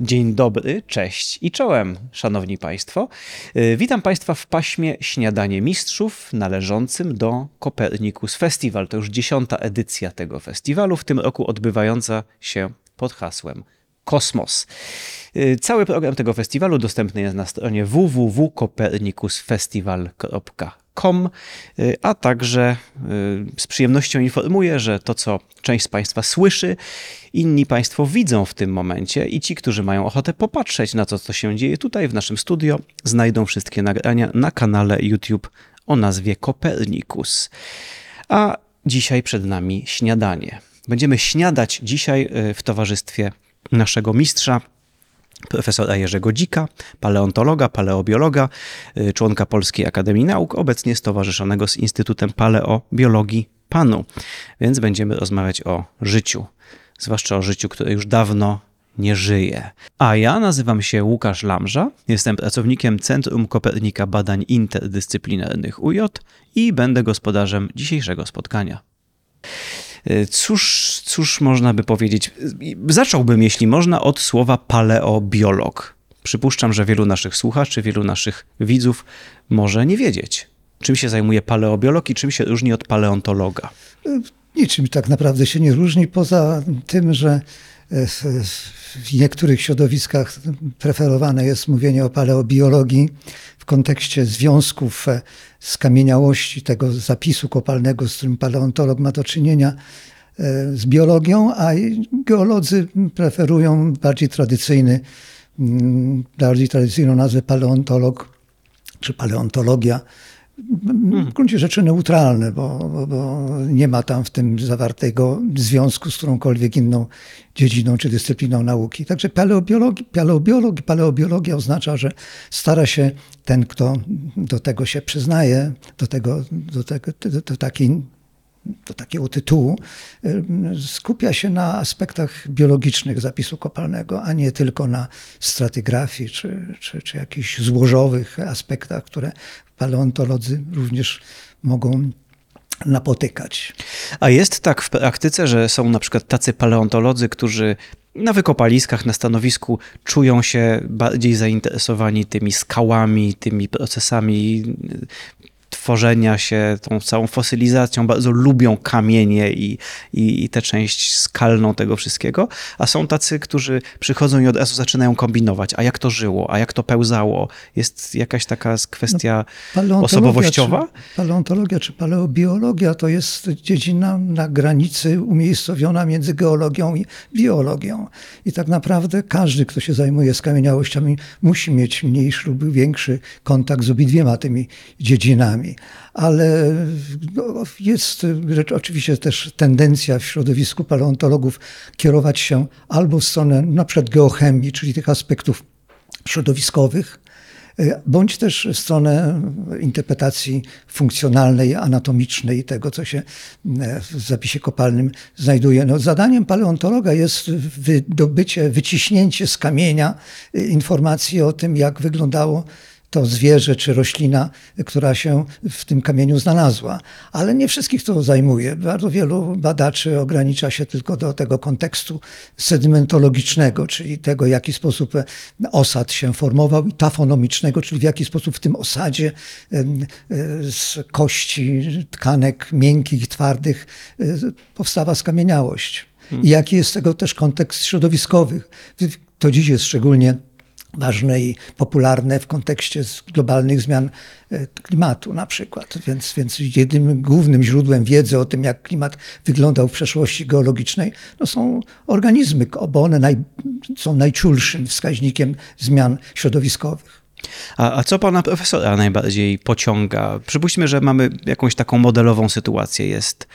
Dzień dobry, cześć i czołem, szanowni państwo. Y, Witam państwa w paśmie Śniadanie Mistrzów należącym do Kopernikus Festival. To już dziesiąta edycja tego festiwalu, w tym roku odbywająca się pod hasłem Kosmos. Y, Cały program tego festiwalu dostępny jest na stronie www.kopernikusfestival.com, y, a także y, z przyjemnością informuję, że to, co część z Państwa słyszy, inni Państwo widzą w tym momencie i ci, którzy mają ochotę popatrzeć na to, co się dzieje tutaj w naszym studio, znajdą wszystkie nagrania na kanale YouTube o nazwie Kopernikus. A dzisiaj przed nami śniadanie. Będziemy śniadać dzisiaj y, w towarzystwie naszego mistrza, profesora Jerzego Dzika, paleontologa, paleobiologa, y, członka Polskiej Akademii Nauk, obecnie stowarzyszonego z Instytutem Paleobiologii PANU. Więc będziemy rozmawiać o życiu, zwłaszcza o życiu, które już dawno nie żyje. A ja nazywam się Łukasz Lamża, jestem pracownikiem Centrum Kopernika Badań Interdyscyplinarnych UJ i będę gospodarzem dzisiejszego spotkania. Y, Cóż, cóż można by powiedzieć? Zacząłbym, jeśli można, od słowa paleobiolog. Przypuszczam, że wielu naszych słuchaczy, wielu naszych widzów może nie wiedzieć, czym się zajmuje paleobiolog i czym się różni od paleontologa. Niczym tak naprawdę się nie różni, poza tym, że e, w w niektórych środowiskach preferowane jest mówienie o paleobiologii w kontekście związków e, skamieniałości tego zapisu kopalnego, z którym paleontolog ma do czynienia e, z biologią, a geolodzy preferują bardziej tradycyjny, mm, bardziej tradycyjną nazwę paleontolog czy paleontologia w gruncie rzeczy neutralne, bo, bo, bo, nie ma tam w tym zawartego związku z którąkolwiek inną dziedziną czy dyscypliną nauki. Także paleobiolog, paleobiolog, paleobiologia oznacza, że stara się ten, kto do tego się przyznaje, do, tego, do, tego, do takiej do takiego tytułu, skupia się na aspektach biologicznych zapisu kopalnego, a nie tylko na stratygrafii czy, czy, czy jakichś złożowych aspektach, które paleontolodzy również mogą napotykać. A jest tak w praktyce, że są na przykład tacy paleontolodzy, którzy na wykopaliskach, na stanowisku czują się bardziej zainteresowani tymi skałami, tymi procesami tworzenia się, tą całą fosylizacją, bardzo lubią kamienie i, i, i tę część skalną tego wszystkiego, a są tacy, którzy przychodzą i od razu zaczynają kombinować, a jak to żyło, a jak to pełzało. Jest jakaś taka kwestia no, osobowościowa? Czy, paleontologia czy paleobiologia to jest dziedzina na granicy umiejscowiona między geologią i biologią. I tak naprawdę każdy, kto się zajmuje skamieniałościami, musi mieć mniejszy lub większy kontakt z obydwiema tymi dziedzinami ale no, jest oczywiście też tendencja w środowisku paleontologów kierować się albo w stronę na przykład geochemii, czyli tych aspektów środowiskowych, bądź też stronę interpretacji funkcjonalnej, anatomicznej tego, co się w zapisie kopalnym znajduje. No, zadaniem paleontologa jest wydobycie, wyciśnięcie z kamienia informacji o tym, jak wyglądało to zwierzę czy roślina, która się w tym kamieniu znalazła. Ale nie wszystkich to zajmuje. Bardzo wielu badaczy ogranicza się tylko do tego kontekstu sedimentologicznego, czyli tego, w jaki sposób osad się formował, i tafonomicznego, czyli w jaki sposób w tym osadzie z kości, tkanek miękkich, twardych powstała skamieniałość. I jaki jest tego też kontekst środowiskowy. To dziś jest szczególnie ważne i popularne w kontekście globalnych zmian e, klimatu na przykład. Więc, więc jedynym głównym źródłem wiedzy o tym, jak klimat wyglądał w przeszłości geologicznej, no są organizmy, bo one naj, są najczulszym wskaźnikiem zmian środowiskowych. A, a, co pana profesora najbardziej pociąga? Przypuśćmy, że mamy jakąś taką modelową sytuację. Jest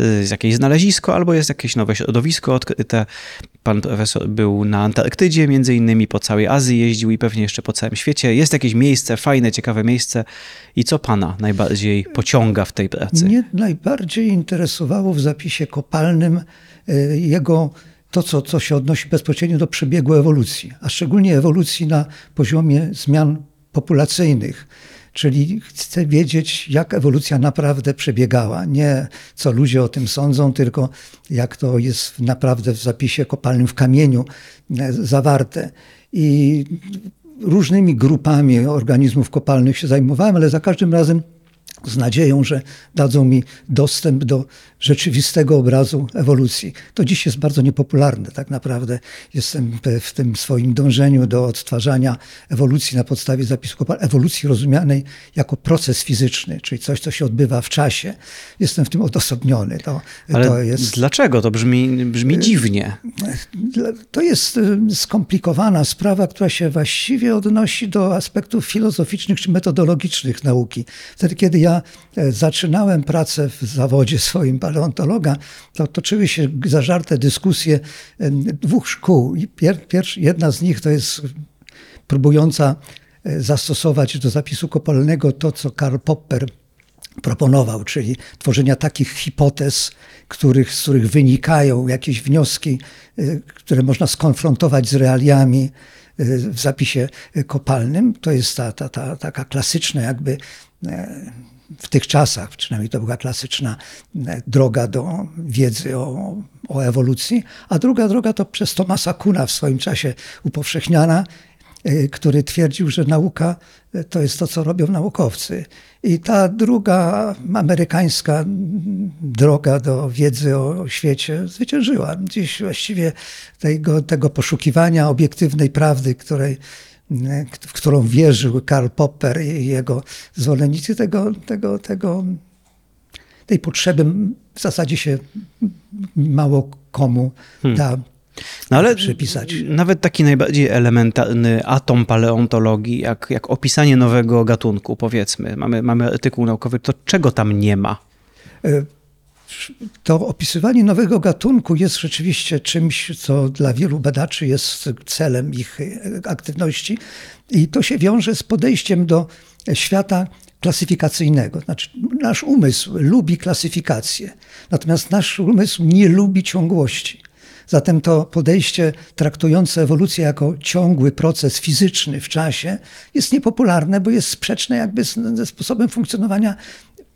y, jakieś znalezisko albo jest jakieś nowe środowisko odkryte. Pan profesor był na Antarktydzie, między innymi po całej Azji jeździł i pewnie jeszcze po całym świecie. Jest jakieś miejsce, fajne, ciekawe miejsce. I co pana najbardziej pociąga w tej pracy? Mnie najbardziej interesowało w zapisie kopalnym y, jego to, co, co się odnosi bezpośrednio do przebiegu ewolucji, a szczególnie ewolucji na poziomie zmian populacyjnych. Czyli chcę wiedzieć, jak ewolucja naprawdę przebiegała. Nie co ludzie o tym sądzą, tylko jak to jest naprawdę w zapisie kopalnym w kamieniu e, zawarte. I różnymi grupami organizmów kopalnych się zajmowałem, ale za każdym razem z nadzieją, że dadzą mi dostęp do rzeczywistego obrazu ewolucji. To dziś jest bardzo niepopularne. Tak naprawdę jestem w tym swoim dążeniu do odtwarzania ewolucji na podstawie zapisu kopalń, ewolucji rozumianej jako proces fizyczny, czyli coś, co się odbywa w czasie. Jestem w tym odosobniony. To, Ale to jest... dlaczego? To brzmi, brzmi dziwnie. To jest y, skomplikowana sprawa, która się właściwie odnosi do aspektów filozoficznych czy metodologicznych nauki. Wtedy, kiedy ja e, zaczynałem pracę w zawodzie swoim paleontologa, to toczyły się zażarte dyskusje e, dwóch szkół. Pier, pier, jedna z nich to jest próbująca e, zastosować do zapisu kopalnego to, co Karl Popper proponował, czyli tworzenia takich hipotez, których, z których wynikają jakieś wnioski, które można skonfrontować z realiami w zapisie kopalnym. To jest ta, ta, ta taka klasyczna jakby w tych czasach, przynajmniej to była klasyczna e, droga do wiedzy o, o ewolucji, a druga droga to przez Tomasa Kuna w swoim czasie upowszechniana, e, który twierdził, że nauka e, to jest to, co robią naukowcy. I ta druga amerykańska droga do wiedzy o świecie zwyciężyła. Dziś właściwie tego, tego poszukiwania obiektywnej prawdy, której w którą wierzył Karl Popper i jego zwolennicy, tego, tego, tego, tej potrzeby w zasadzie się mało komu hmm. da no ale przypisać. Nawet taki najbardziej elementarny atom paleontologii, jak, jak opisanie nowego gatunku, powiedzmy, mamy, mamy artykuł naukowy, to czego tam nie ma? E, to opisywanie nowego gatunku jest rzeczywiście czymś, co dla wielu badaczy jest celem ich aktywności i to się wiąże z podejściem do świata klasyfikacyjnego. Znaczy, nasz umysł lubi klasyfikację, natomiast nasz umysł nie lubi ciągłości. Zatem to podejście traktujące ewolucję jako ciągły proces fizyczny w czasie jest niepopularne, bo jest sprzeczne jakby ze sposobem funkcjonowania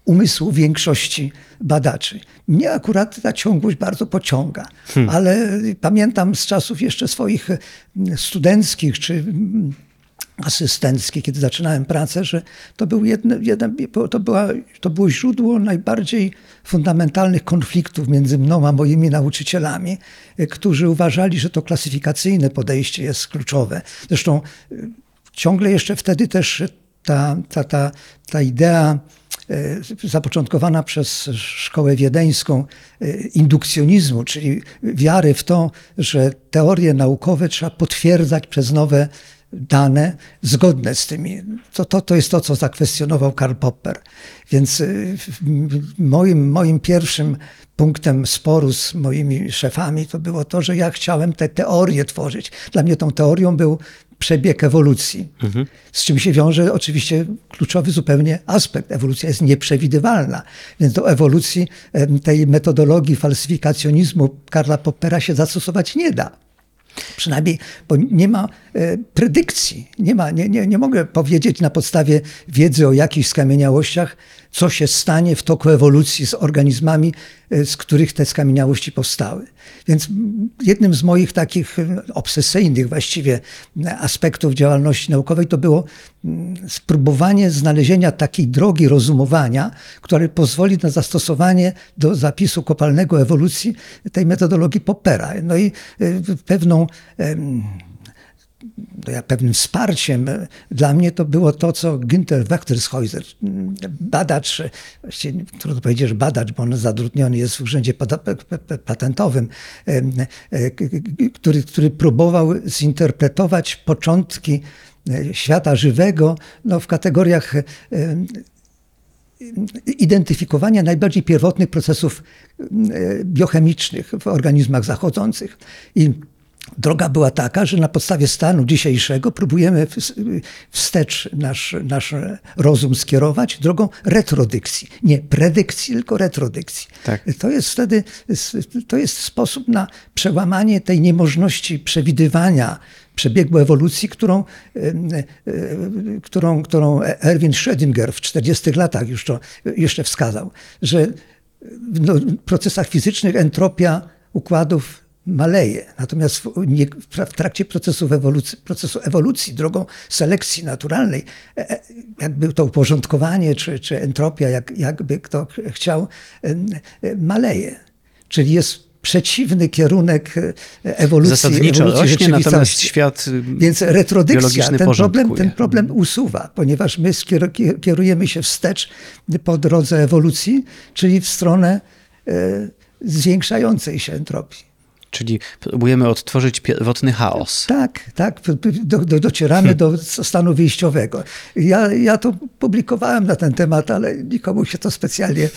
umysłu większości badaczy. Mnie akurat ta ciągłość bardzo pociąga, hmm. ale pamiętam z czasów jeszcze swoich studenckich czy asystenckich, kiedy zaczynałem pracę, że to, był jedne, jedne, to, była, to było źródło najbardziej fundamentalnych konfliktów między mną a moimi nauczycielami, którzy uważali, że to klasyfikacyjne podejście jest kluczowe. Zresztą ciągle jeszcze wtedy też ta, ta, ta, ta idea E, zapoczątkowana przez szkołę wiedeńską e, indukcjonizmu, czyli wiary w to, że teorie naukowe trzeba potwierdzać przez nowe dane zgodne z tymi. To, to, to jest to, co zakwestionował Karl Popper. Więc e, moim, moim pierwszym punktem sporu z moimi szefami to było to, że ja chciałem te teorie tworzyć. Dla mnie tą teorią był przebieg ewolucji. Mhm. Z czym się wiąże oczywiście kluczowy zupełnie aspekt. Ewolucja jest nieprzewidywalna, więc do ewolucji tej metodologii falsyfikacjonizmu Karla Poppera się zastosować nie da. Przynajmniej, bo nie ma e, predykcji. Nie, ma, nie, nie, nie mogę powiedzieć na podstawie wiedzy o jakichś skamieniałościach, co się stanie w toku ewolucji z organizmami, e, z których te skamieniałości powstały. Więc jednym z moich takich e, obsesyjnych właściwie aspektów działalności naukowej to było mm, spróbowanie znalezienia takiej drogi rozumowania, która pozwoli na zastosowanie do zapisu kopalnego ewolucji tej metodologii Poppera. No i pewną pewnym wsparciem e, dla mnie to było to, co Günther Wechtershäuser, badacz, właściwie trudno powiedzieć, że badacz, bo on zatrudniony jest w urzędzie patentowym, e, który, który próbował zinterpretować początki e, świata żywego no, w kategoriach identyfikowania najbardziej pierwotnych procesów biochemicznych w organizmach zachodzących. I Droga była taka, że na podstawie stanu dzisiejszego próbujemy wstecz nasz, nasz rozum skierować drogą retrodykcji. Nie predykcji, tylko retrodykcji. Tak. To jest wtedy to jest sposób na przełamanie tej niemożności przewidywania przebiegu ewolucji, którą, którą, którą Erwin Schrödinger w 40 latach już to jeszcze wskazał, że w procesach fizycznych entropia układów maleje. Natomiast w, nie, w trakcie procesów ewolucji, procesu ewolucji, drogą selekcji naturalnej, e, e, jakby to uporządkowanie czy, czy entropia, jak, jakby kto chciał, e, maleje. Czyli jest przeciwny kierunek ewolucji. Zasadniczo ewolucji rośnie, natomiast świat Więc retrodykcja ten problem, ten problem usuwa, ponieważ my kierujemy się wstecz po drodze ewolucji, czyli w stronę zwiększającej się entropii. Czyli próbujemy odtworzyć pierwotny chaos. Tak, tak. Do, do, docieramy do stanu wyjściowego. Ja, ja to publikowałem na ten temat, ale nikomu się to specjalnie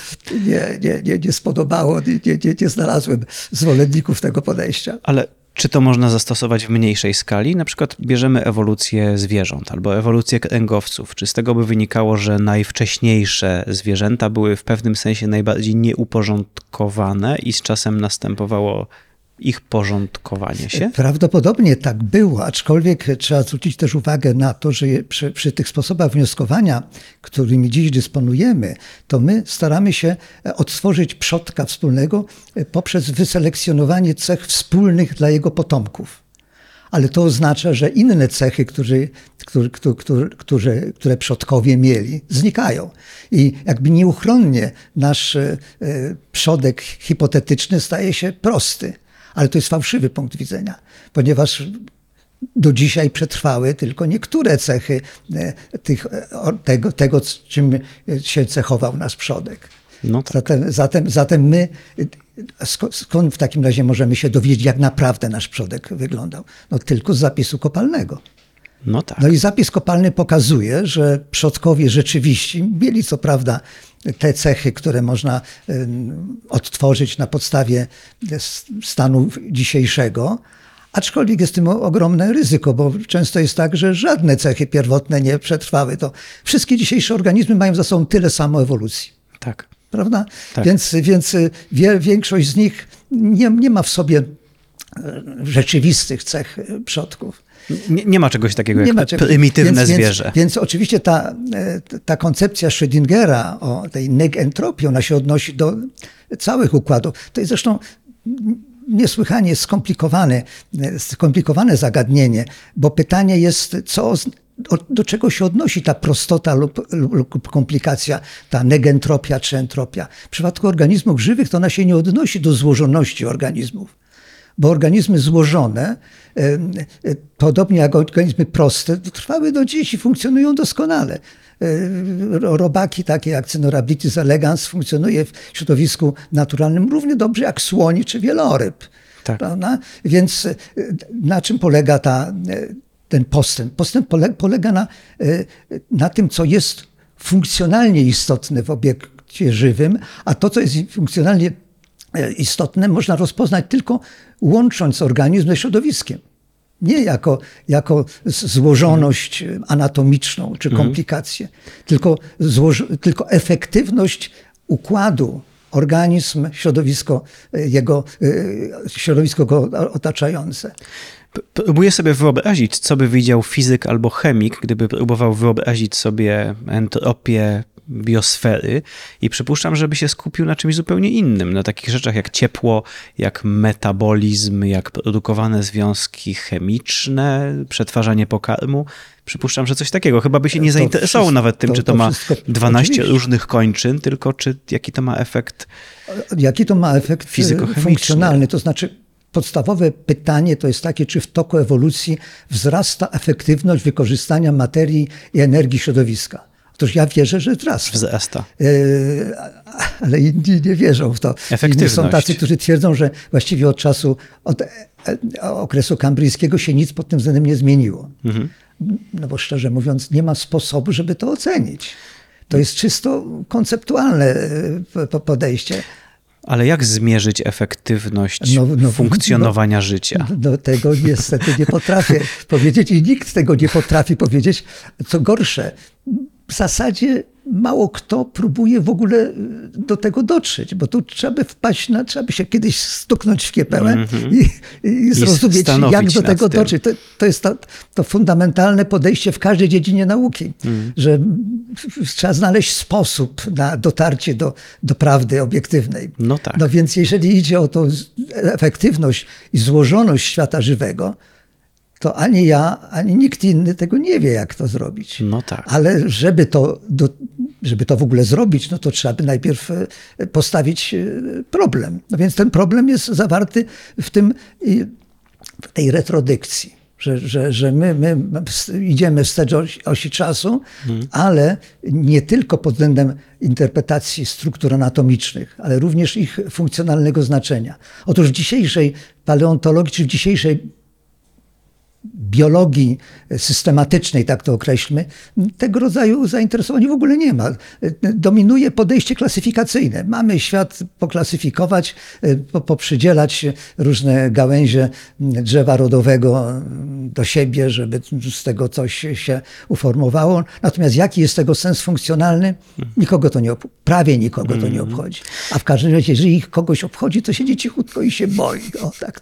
nie, nie, nie, nie spodobało. Nie, nie, nie znalazłem zwolenników tego podejścia. Ale czy to można zastosować w mniejszej skali? Na przykład bierzemy ewolucję zwierząt albo ewolucję kręgowców. Czy z tego by wynikało, że najwcześniejsze zwierzęta były w pewnym sensie najbardziej nieuporządkowane i z czasem następowało ich porządkowanie się? Prawdopodobnie tak było, aczkolwiek trzeba zwrócić też uwagę na to, że przy, przy, tych sposobach wnioskowania, którymi dziś dysponujemy, to my staramy się e, odtworzyć przodka wspólnego e, poprzez wyselekcjonowanie cech wspólnych dla jego potomków. Ale to oznacza, że inne cechy, które, które, które, które przodkowie mieli, znikają. I jakby nieuchronnie nasz e, przodek hipotetyczny staje się prosty. Ale to jest fałszywy punkt widzenia, ponieważ do dzisiaj przetrwały tylko niektóre cechy e, tych, e, tego, tego, czym się cechował nasz przodek. No tak. zatem, zatem, zatem my, skąd w takim razie możemy się dowiedzieć, jak naprawdę nasz przodek wyglądał? No tylko z zapisu kopalnego. No, tak. no i zapis kopalny pokazuje, że przodkowie rzeczywiście mieli co prawda te cechy, które można odtworzyć na podstawie stanu dzisiejszego, Aczkolwiek jest tym ogromne ryzyko, bo często jest tak, że żadne cechy pierwotne nie przetrwały. To wszystkie dzisiejsze organizmy mają za sobą tyle samo ewolucji. Tak. Prawda? Tak. Więc, więc większość z nich nie, nie ma w sobie e, rzeczywistych cech przodków. Nie, nie ma czegoś takiego nie jak czegoś. prymitywne więc, zwierzę. Więc, więc, oczywiście ta, e, ta koncepcja Schrödingera o tej negentropii, ona się odnosi do całych układów. To jest zresztą niesłychanie skomplikowane, skomplikowane zagadnienie, bo pytanie jest, co, do czego się odnosi ta prostota lub, lub, komplikacja, ta negentropia czy entropia. W przypadku organizmów żywych to ona się nie odnosi do złożoności organizmów bo organizmy złożone, e, e, podobnie jak organizmy proste, trwały do dziś i funkcjonują doskonale. E, robaki takie jak Cynorhabditis elegans funkcjonuje w środowisku naturalnym równie dobrze jak słoni czy wieloryb. Tak. Prawda? Więc na czym polega ta, ten postęp? Postęp polega na, na tym, co jest funkcjonalnie istotne w obiekcie żywym, a to, co jest funkcjonalnie E, istotne można rozpoznać tylko łącząc organizm ze środowiskiem. Nie jako, jako złożoność anatomiczną czy mhm. komplikację, tylko, tylko efektywność układu organizm, środowisko, e, jego, e, środowisko go otaczające. Próbuję sobie wyobrazić, co by widział fizyk albo chemik, gdyby próbował wyobrazić sobie entropię biosfery i przypuszczam, żeby się skupił na czymś zupełnie innym, na takich rzeczach jak ciepło, jak metabolizm, jak produkowane związki chemiczne, przetwarzanie pokarmu. Przypuszczam, że coś takiego. Chyba by się nie zainteresował wszystko, nawet tym, to, czy to, to ma 12 oczywiście. różnych kończyn, tylko czy jaki to ma efekt Jaki to ma efekt e, funkcjonalny, to znaczy podstawowe pytanie to jest takie, czy w toku ewolucji wzrasta efektywność wykorzystania materii i energii środowiska. Otóż ja wierzę, że wzrasta. Wzrasta. E, ale inni nie wierzą w to. Inni są tacy, którzy twierdzą, że właściwie od czasu, od e, okresu kambryjskiego się nic pod tym względem nie zmieniło. Mhm. No bo szczerze mówiąc, nie ma sposobu, żeby to ocenić. To jest czysto konceptualne e, podejście. Ale jak zmierzyć efektywność No, no, funkcjonowania życia? No, tego niestety nie potrafię powiedzieć i nikt tego nie potrafi powiedzieć. Co gorsze, w zasadzie mało kto próbuje w ogóle y, do tego dotrzeć, bo tu trzeba by wpaść na, trzeba by się kiedyś stuknąć w kiepełę i, i zrozumieć, zastanowić jak do tego dotrzeć. To, to jest to, to fundamentalne podejście w każdej dziedzinie nauki, że trzeba znaleźć sposób na dotarcie do, do prawdy obiektywnej. No tak. No więc jeżeli idzie o tą efektywność i złożoność świata żywego, to ani ja, ani nikt inny tego nie wie, jak to zrobić. No tak. Ale żeby to, do, żeby to w ogóle zrobić, no to trzeba by najpierw e, postawić e, problem. No więc ten problem jest zawarty w tym, w tej retrodykcji. Że, że, że my, my idziemy wstecz osi, osi czasu, ale nie tylko pod względem interpretacji struktur anatomicznych, ale również ich funkcjonalnego znaczenia. Otóż w dzisiejszej paleontologii, czy w dzisiejszej biologii systematycznej, tak to określmy, tego rodzaju zainteresowań w ogóle nie ma. Dominuje podejście klasyfikacyjne. Mamy świat poklasyfikować, po- poprzydzielać różne gałęzie drzewa rodowego do siebie, żeby z tego coś się uformowało. Natomiast jaki jest tego sens funkcjonalny? Nikogo to nie. Prawie nikogo to nie obchodzi. A w każdym razie, jeżeli ich kogoś obchodzi, to siedzi cichutko i się boi. O, tak.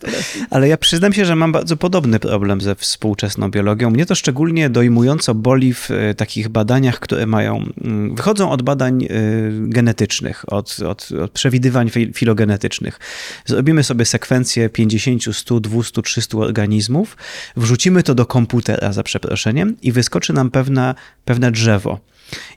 Ale ja przyznam się, że mam bardzo podobny problem ze współczesną biologią. Mnie to szczególnie dojmująco boli w e, takich badaniach, które mają, wychodzą od badań e, genetycznych, od, od, od przewidywań fi- filogenetycznych. Zrobimy sobie sekwencję 50, 100, 200, 300 organizmów, wrzucimy to do komputera, za przeproszeniem, i wyskoczy nam pewna, pewne drzewo.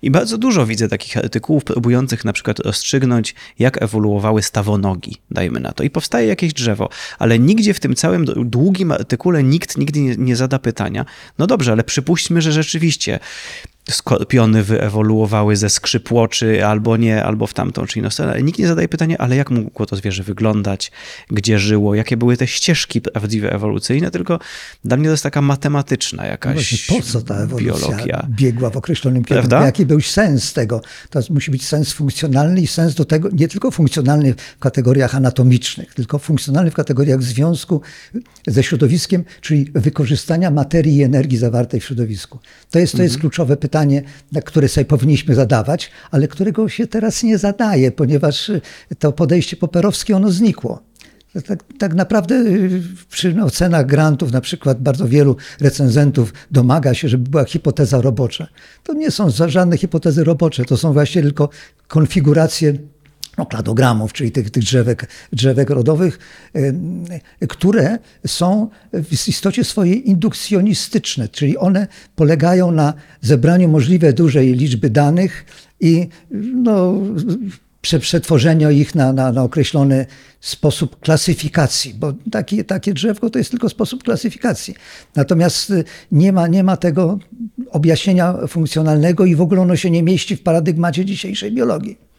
I bardzo dużo widzę takich artykułów próbujących na przykład rozstrzygnąć, jak ewoluowały stawonogi, dajmy na to. I powstaje jakieś drzewo, ale nigdzie w tym całym długim artykule nikt nigdy nie, nie zada pytania, no dobrze, ale przypuśćmy, że rzeczywiście skorpiony wyewoluowały ze skrzypłoczy albo nie, albo w tamtą czy inną stronę, ale nikt nie zadaje pytania, ale jak mogło to zwierzę wyglądać, gdzie żyło, jakie były te ścieżki prawdziwe ewolucyjne, tylko dla mnie to jest taka matematyczna No jakaś właśnie, po co ta ewolucja biologia. biegła w określonym kierunku? Prawda? Jaki był sens tego? To musi być sens funkcjonalny i sens do tego, nie tylko funkcjonalny w kategoriach anatomicznych, tylko funkcjonalny w kategoriach związku ze środowiskiem, czyli wykorzystania materii i energii zawartej w środowisku. To jest, to jest kluczowe pytanie, na które sobie powinniśmy zadawać, ale którego się teraz nie zadaje, ponieważ to podejście poperowskie ono znikło. Tak, tak naprawdę y, przy ocenach grantów, na przykład bardzo wielu recenzentów domaga się, żeby była hipoteza robocza. To nie są żadne hipotezy robocze, to są właśnie tylko konfiguracje no, kladogramów, czyli tych, tych drzewek, drzewek rodowych, które są w istocie swojej indukcjonistyczne, czyli one polegają na zebraniu możliwie dużej liczby danych i no, prze- przetworzeniu ich na, na, na określony sposób klasyfikacji, bo takie, takie drzewko to jest tylko sposób klasyfikacji. Natomiast y, nie ma, nie ma tego objaśnienia funkcjonalnego i w ogóle ono się nie mieści w paradygmacie dzisiejszej biologii.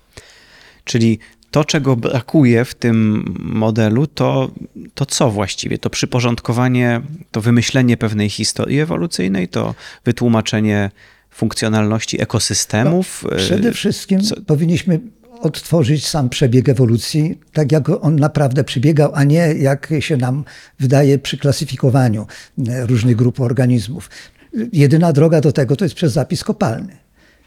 Czyli to, czego brakuje w tym modelu, to, to co właściwie? To przyporządkowanie, to wymyślenie pewnej historii ewolucyjnej, to wytłumaczenie funkcjonalności ekosystemów. No, Przede y, wszystkim co- powinniśmy odtworzyć sam przebieg ewolucji, tak jak on naprawdę przebiegał, a nie jak się nam wydaje przy klasyfikowaniu e, różnych grup organizmów. Jedyna droga do tego to jest przez zapis kopalny.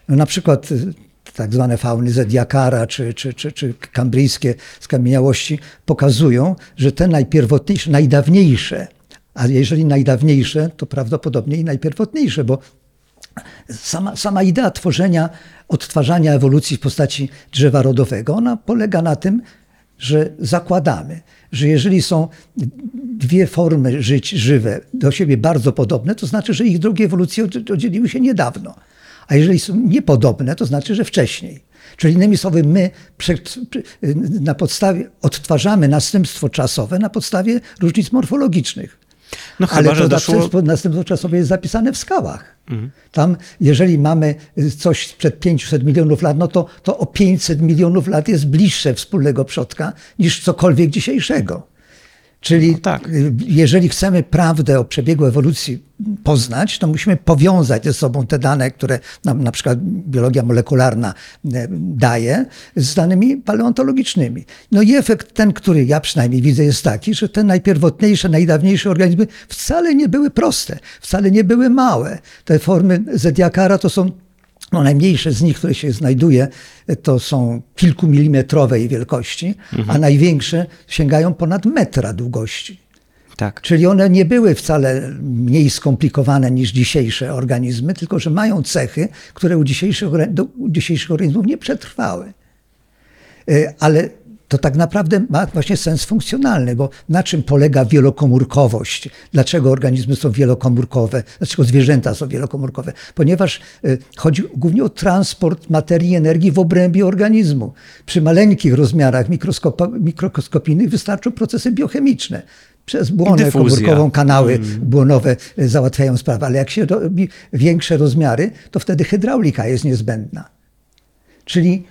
No na przykład e, tak zwane fauny Zediakara czy, czy, czy, czy kambryjskie skamieniałości pokazują, że te najpierwotniejsze, najdawniejsze, a jeżeli najdawniejsze, to prawdopodobnie i najpierwotniejsze, bo sama, sama idea tworzenia, odtwarzania ewolucji w postaci drzewa rodowego, ona polega na tym, że zakładamy, że jeżeli są dwie formy żyć żywe do siebie bardzo podobne, to znaczy, że ich drogi ewolucji od- oddzieliły się niedawno. A jeżeli są niepodobne, to znaczy, że wcześniej. Czyli innymi słowy, my na podstawie odtwarzamy następstwo czasowe na podstawie różnic morfologicznych. No chyba, Ale że to doszło... następstwo, czasowe jest zapisane w skałach. Tam, jeżeli mamy coś sprzed 500 milionów lat, no to, to o 500 milionów lat jest bliższe wspólnego przodka niż cokolwiek dzisiejszego. Czyli No tak. y, jeżeli chcemy prawdę o przebiegu ewolucji poznać, to musimy powiązać ze sobą te dane, które nam na przykład biologia molekularna e, daje, z danymi paleontologicznymi. No i efekt ten, który ja przynajmniej widzę, jest taki, że te najpierwotniejsze, najdawniejsze organizmy wcale nie były proste, wcale nie były małe. Te formy zediakara to są no, najmniejsze z nich, które się znajduje, to są kilkumilimetrowej wielkości, a największe sięgają ponad metra długości. Tak. Czyli one nie były wcale mniej skomplikowane niż dzisiejsze organizmy, tylko że mają cechy, które u dzisiejszych, do- dzisiejszych organizmów nie przetrwały. Y, Ale to tak naprawdę ma właśnie sens funkcjonalny, bo na czym polega wielokomórkowość? Dlaczego organizmy są wielokomórkowe? Dlaczego zwierzęta są wielokomórkowe? Ponieważ y, chodzi głównie o transport materii i energii w obrębie organizmu. Przy maleńkich rozmiarach mikroskopijnych wystarczą procesy biochemiczne. Przez błonę Dyfuzja. komórkową, kanały błonowe y, załatwiają sprawę, ale jak się robi większe rozmiary, to wtedy hydraulika jest niezbędna. Czyli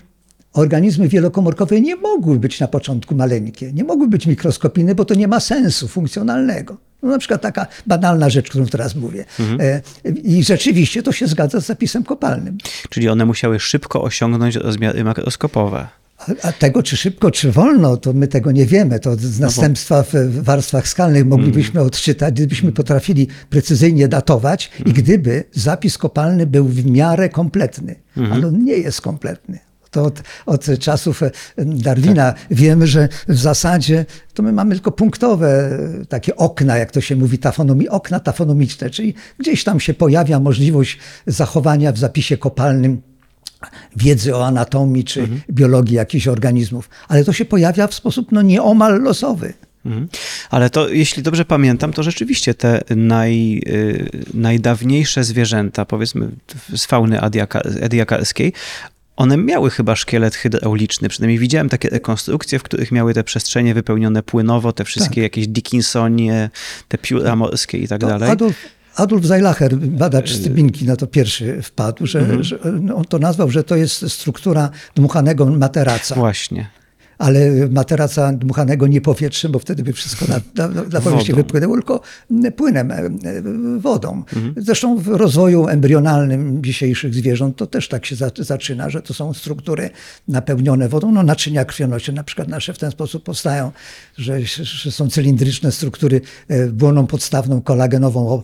organizmy wielokomórkowe nie mogły być na początku maleńkie, nie mogły być mikroskopijne, bo to nie ma sensu funkcjonalnego. No, na przykład taka banalna rzecz, którą teraz mówię. E, I rzeczywiście to się zgadza z zapisem kopalnym. Czyli one musiały szybko osiągnąć rozmiary makroskopowe. A, tego, czy szybko, czy wolno, to my tego nie wiemy. To z następstwa w, w warstwach skalnych moglibyśmy odczytać, gdybyśmy potrafili precyzyjnie datować i gdyby zapis kopalny był w miarę kompletny. Ale on nie jest kompletny. To od, od czasów e, Darwina wiemy, że w zasadzie to my mamy tylko punktowe e, takie okna, jak to się mówi, tafonomi, okna tafonomiczne, czyli gdzieś tam się pojawia możliwość zachowania w zapisie kopalnym wiedzy o anatomii czy biologii jakichś organizmów, ale to się pojawia w sposób no, nieomal losowy. Mhm. Ale to, jeśli dobrze pamiętam, to rzeczywiście te naj, y, najdawniejsze zwierzęta, powiedzmy z fauny adiaka- ediakarskiej, one miały chyba szkielet hydrauliczny. Przynajmniej widziałem takie rekonstrukcje, w których miały te przestrzenie wypełnione płynowo, te wszystkie jakieś Dickinsonie, te pióra morskie i tak To dalej. Adolf, Adolf Zeilacher, badacz Stybinki, na to pierwszy wpadł, że, że no, on to nazwał, że to jest struktura dmuchanego materaca. Właśnie. Ale materaca dmuchanego nie powietrzem, bo wtedy by wszystko na, na, na powierzchnię wypłynęło, tylko płynem, e, e, wodą. Zresztą w rozwoju embrionalnym dzisiejszych zwierząt to też tak się za, zaczyna, że to są struktury napełnione wodą. No, naczynia krwionośne na przykład nasze w ten sposób powstają, że, że są cylindryczne struktury e, błoną podstawną kolagenową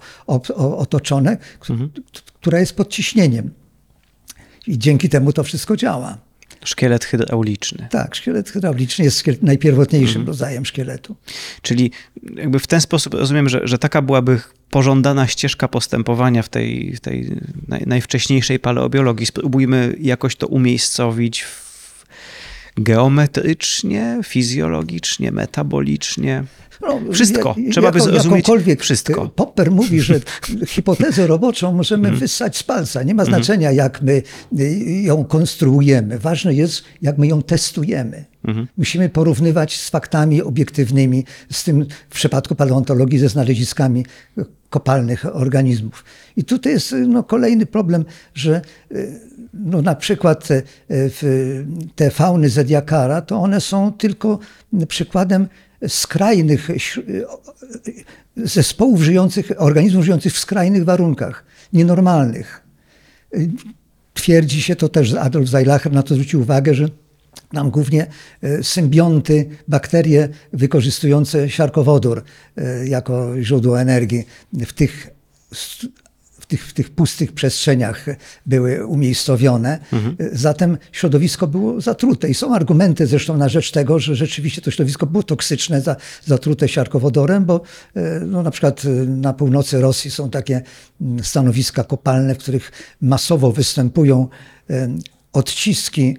otoczone, k- która jest pod ciśnieniem. I dzięki temu to wszystko działa. Szkielet hydrauliczny. Tak, szkielet hydrauliczny jest szkielet, najpierwotniejszym rodzajem szkieletu. Czyli jakby w ten sposób rozumiem, że, że taka byłaby pożądana ścieżka postępowania w tej, tej naj, najwcześniejszej paleobiologii. Spróbujmy jakoś to umiejscowić w geometrycznie, fizjologicznie, metabolicznie. No, Wszystko. jak- Trzeba by jaką- zrozumieć wszystko. Popper mówi, że hipotezę roboczą możemy wyssać z palca. Nie ma znaczenia, jak my y, ją konstruujemy. Ważne jest, jak my ją testujemy. Musimy porównywać z faktami obiektywnymi, z tym w przypadku paleontologii ze znaleziskami kopalnych organizmów. I tutaj jest no, kolejny problem, że y, no, na przykład te, w- te fauny zediakara, to one są tylko przykładem skrajnych śr- zespołów żyjących, organizmów żyjących w skrajnych warunkach, nienormalnych. Twierdzi się, to też Adolf Zeilacher na to zwrócił uwagę, że nam głównie e, symbionty, bakterie wykorzystujące siarkowodór e, jako źródło energii w tych, tych, w tych pustych przestrzeniach były umiejscowione. E, Zatem środowisko było zatrute i są argumenty zresztą na rzecz tego, że rzeczywiście to środowisko było toksyczne, za, zatrute siarkowodorem, bo e, no, na przykład e, na północy Rosji są takie mm, stanowiska kopalne, w których masowo występują e, odciski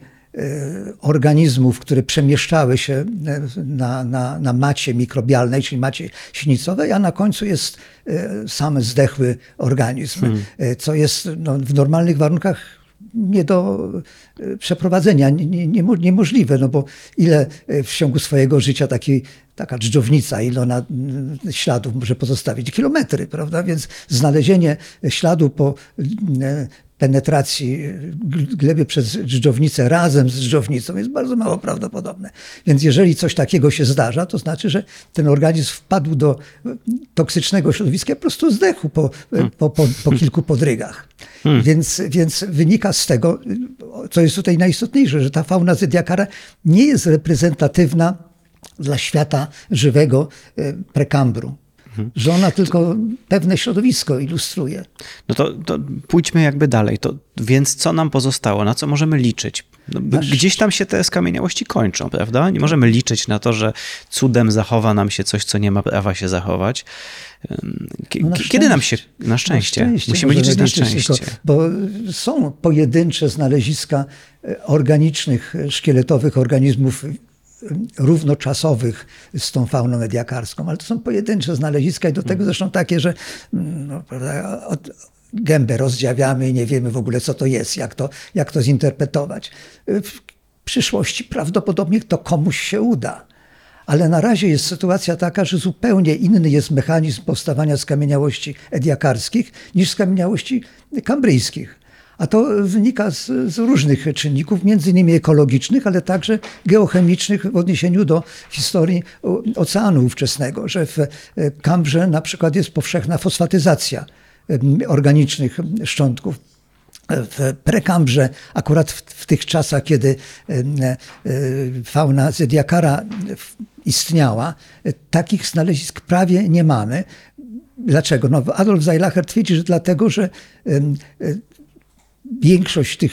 organizmów, które przemieszczały się e, na, na, na macie mikrobialnej, czyli macie sinicowej, a na końcu jest e, sam zdechły organizm, e, co jest no, w normalnych warunkach nie do e, przeprowadzenia, nie, nie, niemo- niemożliwe, no bo ile e, w ciągu swojego życia taki, taka dżdżownica, ile ona śladów może pozostawić? Kilometry, prawda? Więc znalezienie śladu po, e, penetracji gleby przez dżdżownicę razem z dżdżownicą jest bardzo mało prawdopodobne. Więc jeżeli coś takiego się zdarza, to znaczy, że ten organizm wpadł do toksycznego środowiska, po prostu zdechł po, po, po, po kilku podrygach. Hmm. Więc, więc wynika z tego, co jest tutaj najistotniejsze, że ta fauna zediakara nie jest reprezentatywna dla świata żywego prekambru. Że ona tylko pewne środowisko ilustruje. No to, to pójdźmy jakby dalej. To, więc co nam pozostało? Na co możemy liczyć? No, gdzieś tam się te skamieniałości kończą, prawda? Nie możemy liczyć na to, że cudem zachowa nam się coś, co nie ma prawa się zachować. No Kiedy nam się. Na szczęście. Na szczęście Musimy liczyć na szczęście. Tylko, bo są pojedyncze znaleziska e, organicznych, e, szkieletowych organizmów równoczasowych z tą fauną mediakarską, ale to są pojedyncze znaleziska i do tego zresztą takie, że mm, no, od, gębę rozdziawiamy i nie wiemy w ogóle, co to jest, jak to, jak to zinterpretować. W przyszłości prawdopodobnie to komuś się uda. Ale na razie jest sytuacja taka, że zupełnie inny jest mechanizm powstawania skamieniałości ediakarskich niż skamieniałości kambryjskich. A to wynika z, z, różnych czynników, między innymi ekologicznych, ale także geochemicznych w odniesieniu do historii oceanu ówczesnego, że w Kambrze na przykład jest powszechna fosfatyzacja organicznych szczątków w prekambrze, akurat w, w, tych czasach, kiedy fauna zediakara istniała, takich znalezisk prawie nie mamy. Dlaczego? No, Adolf Zeilacher twierdzi, że dlatego, że większość tych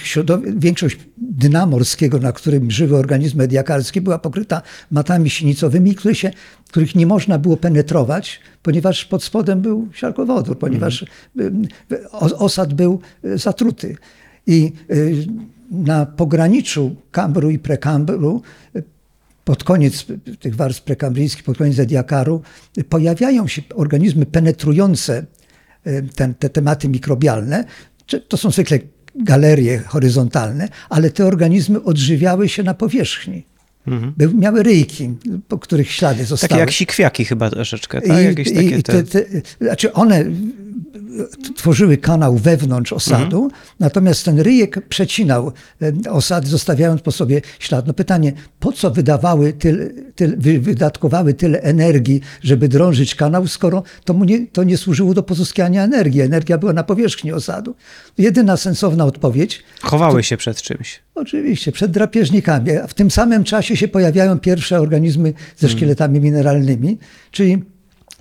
większość dna morskiego, na którym żyły organizmy diakarskie, była pokryta matami sinicowymi, które się, których nie można było penetrować, ponieważ pod spodem był siarkowodór, ponieważ mm. osad był e, zatruty. I e, na pograniczu Kambru i Prekambru e, pod koniec tych warstw prekambryjskich, pod koniec Ediakaru, pojawiają się organizmy penetrujące ten, te tematy mikrobialne. To są zwykle galerie horyzontalne, ale te organizmy odżywiały się na powierzchni. Mhm. By, miały ryjki, po których ślady zostały. Takie jak sikwiaki chyba troszeczkę, tak? Jakieś I, takie te... Te, te, znaczy one tworzyły kanał wewnątrz osadu, mhm. natomiast ten ryjek przecinał osady, zostawiając po sobie ślad. No pytanie, po co wydawały tyle, tyle, wydatkowały tyle energii, żeby drążyć kanał, skoro to, nie, to nie służyło do pozyskiwania energii. Energia była na powierzchni osadu. Jedyna sensowna odpowiedź... Chowały to, się przed czymś. Oczywiście, przed drapieżnikami. W tym samym czasie się pojawiają pierwsze organizmy ze mhm. szkieletami mineralnymi, czyli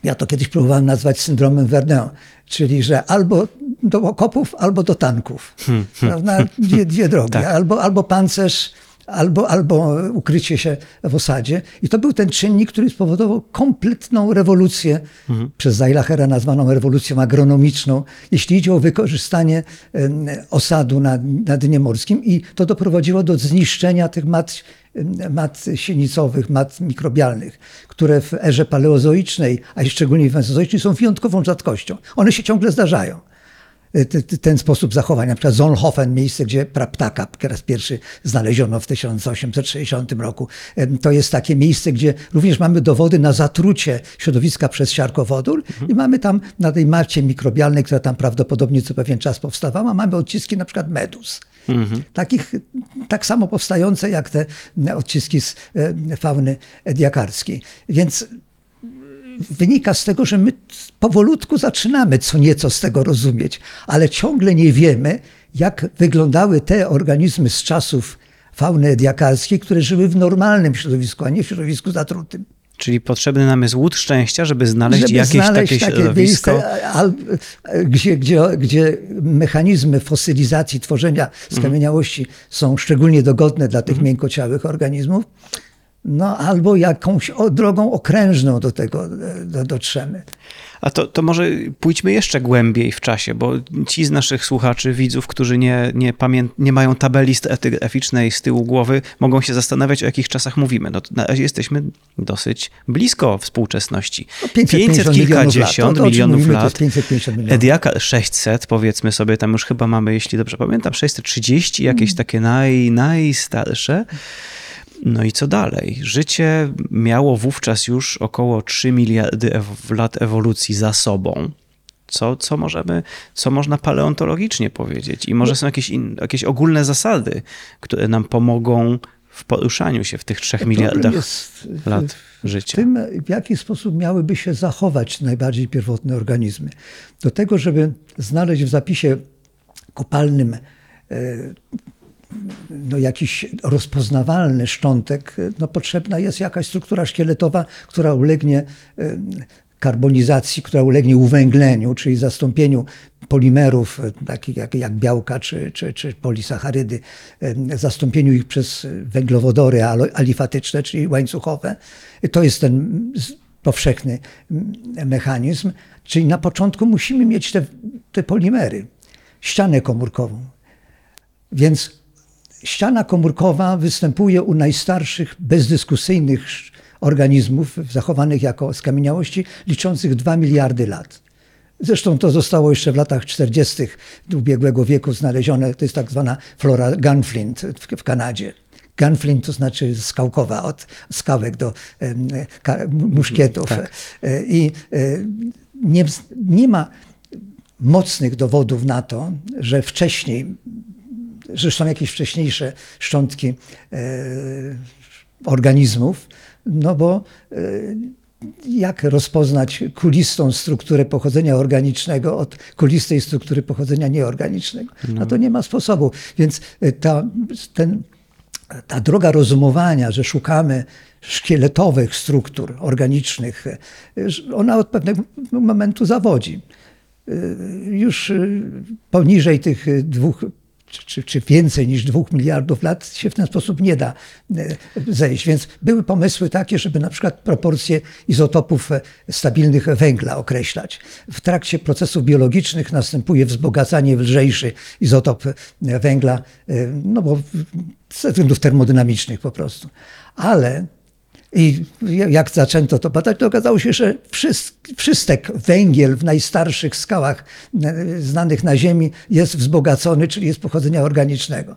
ja to kiedyś próbowałem nazwać syndromem Verdun, czyli że albo do okopów, albo do tanków. Hmm, hmm. Prawda? Dwie, dwie drogi. Tak. Albo, albo pancerz, albo, albo ukrycie się w osadzie. I to był ten czynnik, który spowodował kompletną rewolucję, mhm. przez Zailachera nazwaną rewolucją agronomiczną, jeśli idzie o wykorzystanie osadu na, na dnie morskim. I to doprowadziło do zniszczenia tych mat, mat sinicowych, mat mikrobialnych, które w erze paleozoicznej, a szczególnie w mezozoicznej są wyjątkową rzadkością. One się ciągle zdarzają. Y, ten sposób zachowania. Na przykład Zonhofen, miejsce, gdzie praptaka po raz pierwszy znaleziono w 1860 roku. To jest takie miejsce, gdzie również mamy dowody na zatrucie środowiska przez siarkowodór mhm. i mamy tam na tej marcie mikrobialnej, która tam prawdopodobnie co pewien czas powstawała, mamy odciski na przykład medus. Mhm. Takich, tak samo powstające jak te odciski z fauny diakarskiej. Więc wynika z tego, że my powolutku zaczynamy co nieco z tego rozumieć, ale ciągle nie wiemy, jak wyglądały te organizmy z czasów fauny ediakalskiej, które żyły w normalnym środowisku, a nie w środowisku zatrutym. Czyli potrzebny nam jest łód szczęścia, żeby znaleźć żeby jakieś znaleźć takie, takie środowisko. Miejsce, gdzie, gdzie, gdzie mechanizmy fosylizacji, tworzenia skamieniałości mm. są szczególnie dogodne dla tych mm. miękkociałych organizmów no albo jakąś drogą okrężną do tego do, dotrzemy. A to, to może pójdźmy jeszcze głębiej w czasie, bo ci z naszych słuchaczy, widzów, którzy nie, nie, pamię- nie mają tabeli etygraficznej z tyłu głowy, mogą się zastanawiać, o jakich czasach mówimy. No, na razie jesteśmy dosyć blisko współczesności. No 500 kilkadziesiąt milionów lat. milionów. Ediaka 600, powiedzmy sobie, tam już chyba mamy, jeśli dobrze pamiętam, 630, jakieś hmm. takie naj, najstarsze. No i co dalej? Życie miało wówczas już około 3 miliardy lat ewolucji za sobą. Co, co, możemy, co można paleontologicznie powiedzieć? I może są jakieś, in, jakieś ogólne zasady, które nam pomogą w poruszaniu się w tych trzech miliardach w- lat w życia. tym, w jaki sposób miałyby się zachować najbardziej pierwotne organizmy. Do tego, żeby znaleźć w zapisie kopalnym e, no, jakiś rozpoznawalny szczątek, no, potrzebna jest jakaś struktura szkieletowa, która ulegnie e, karbonizacji, która ulegnie uwęgleniu, czyli zastąpieniu polimerów, e, takich jak, jak białka czy, czy, czy polisacharydy, e, zastąpieniu ich przez węglowodory alifatyczne, czyli łańcuchowe. To jest ten powszechny mm, mechanizm. Czyli na początku musimy mieć te, te polimery, ścianę komórkową. Więc ściana komórkowa występuje u najstarszych, bezdyskusyjnych organizmów zachowanych jako skamieniałości, liczących 2 miliardy lat. Zresztą to zostało jeszcze w latach 40. ubiegłego wieku znalezione, to jest tak zwana flora Gunflint w, Kanadzie. Gunflint to znaczy skałkowa, od skałek do muszkietów. Tak. E, I e, nie, nie ma mocnych dowodów na to, że wcześniej, są jakieś wcześniejsze szczątki e, organizmów, no bo e, jak rozpoznać kulistą strukturę pochodzenia organicznego od kulistej struktury pochodzenia nieorganicznego? No to nie ma sposobu. Więc e, ta, ten, ta droga rozumowania, że szukamy szkieletowych struktur organicznych, ona od pewnego momentu zawodzi. Już poniżej tych dwóch czy, czy, więcej niż dwóch miliardów lat się w ten sposób nie da e, zejść. Więc były pomysły takie, żeby na przykład proporcje izotopów e, stabilnych węgla określać. W trakcie procesów biologicznych następuje wzbogacanie w lżejszy izotop e, węgla, no bo ze względów termodynamicznych po prostu. Ale i jak zaczęto to badać, to okazało się, że wszys- wszystek węgiel w najstarszych skałach e, znanych na Ziemi jest wzbogacony, czyli jest pochodzenia organicznego.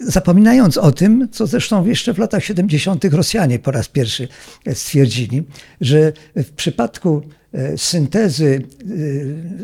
Zapominając o tym, co zresztą jeszcze w latach 70. Rosjanie po raz pierwszy stwierdzili, że w przypadku syntezy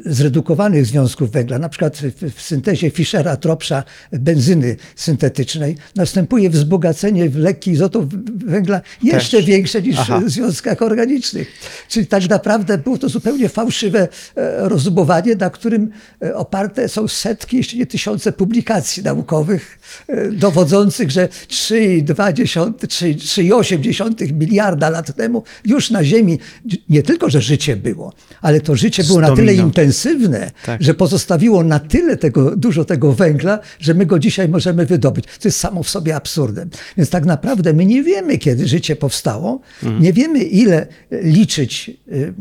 e, zredukowanych związków węgla, na przykład w- syntezie Fischera-Tropscha benzyny syntetycznej, następuje wzbogacenie w lekki izotop węgla jeszcze Też. większe niż Aha. w związkach organicznych. Czyli tak naprawdę było to zupełnie fałszywe e, rozumowanie, na którym e, oparte są setki, jeśli nie tysiące publikacji naukowych e, dowodzących, że 3,2 3 3,8 miliarda lat temu już na Ziemi nie tylko, że życie było, ale to życie było na tyle intensywne, Tak. że pozostawiło na tyle tego, dużo tego węgla, że my go dzisiaj możemy wydobyć. To jest samo w sobie absurdem. Więc tak naprawdę my nie wiemy, kiedy życie powstało, nie wiemy, ile liczyć y,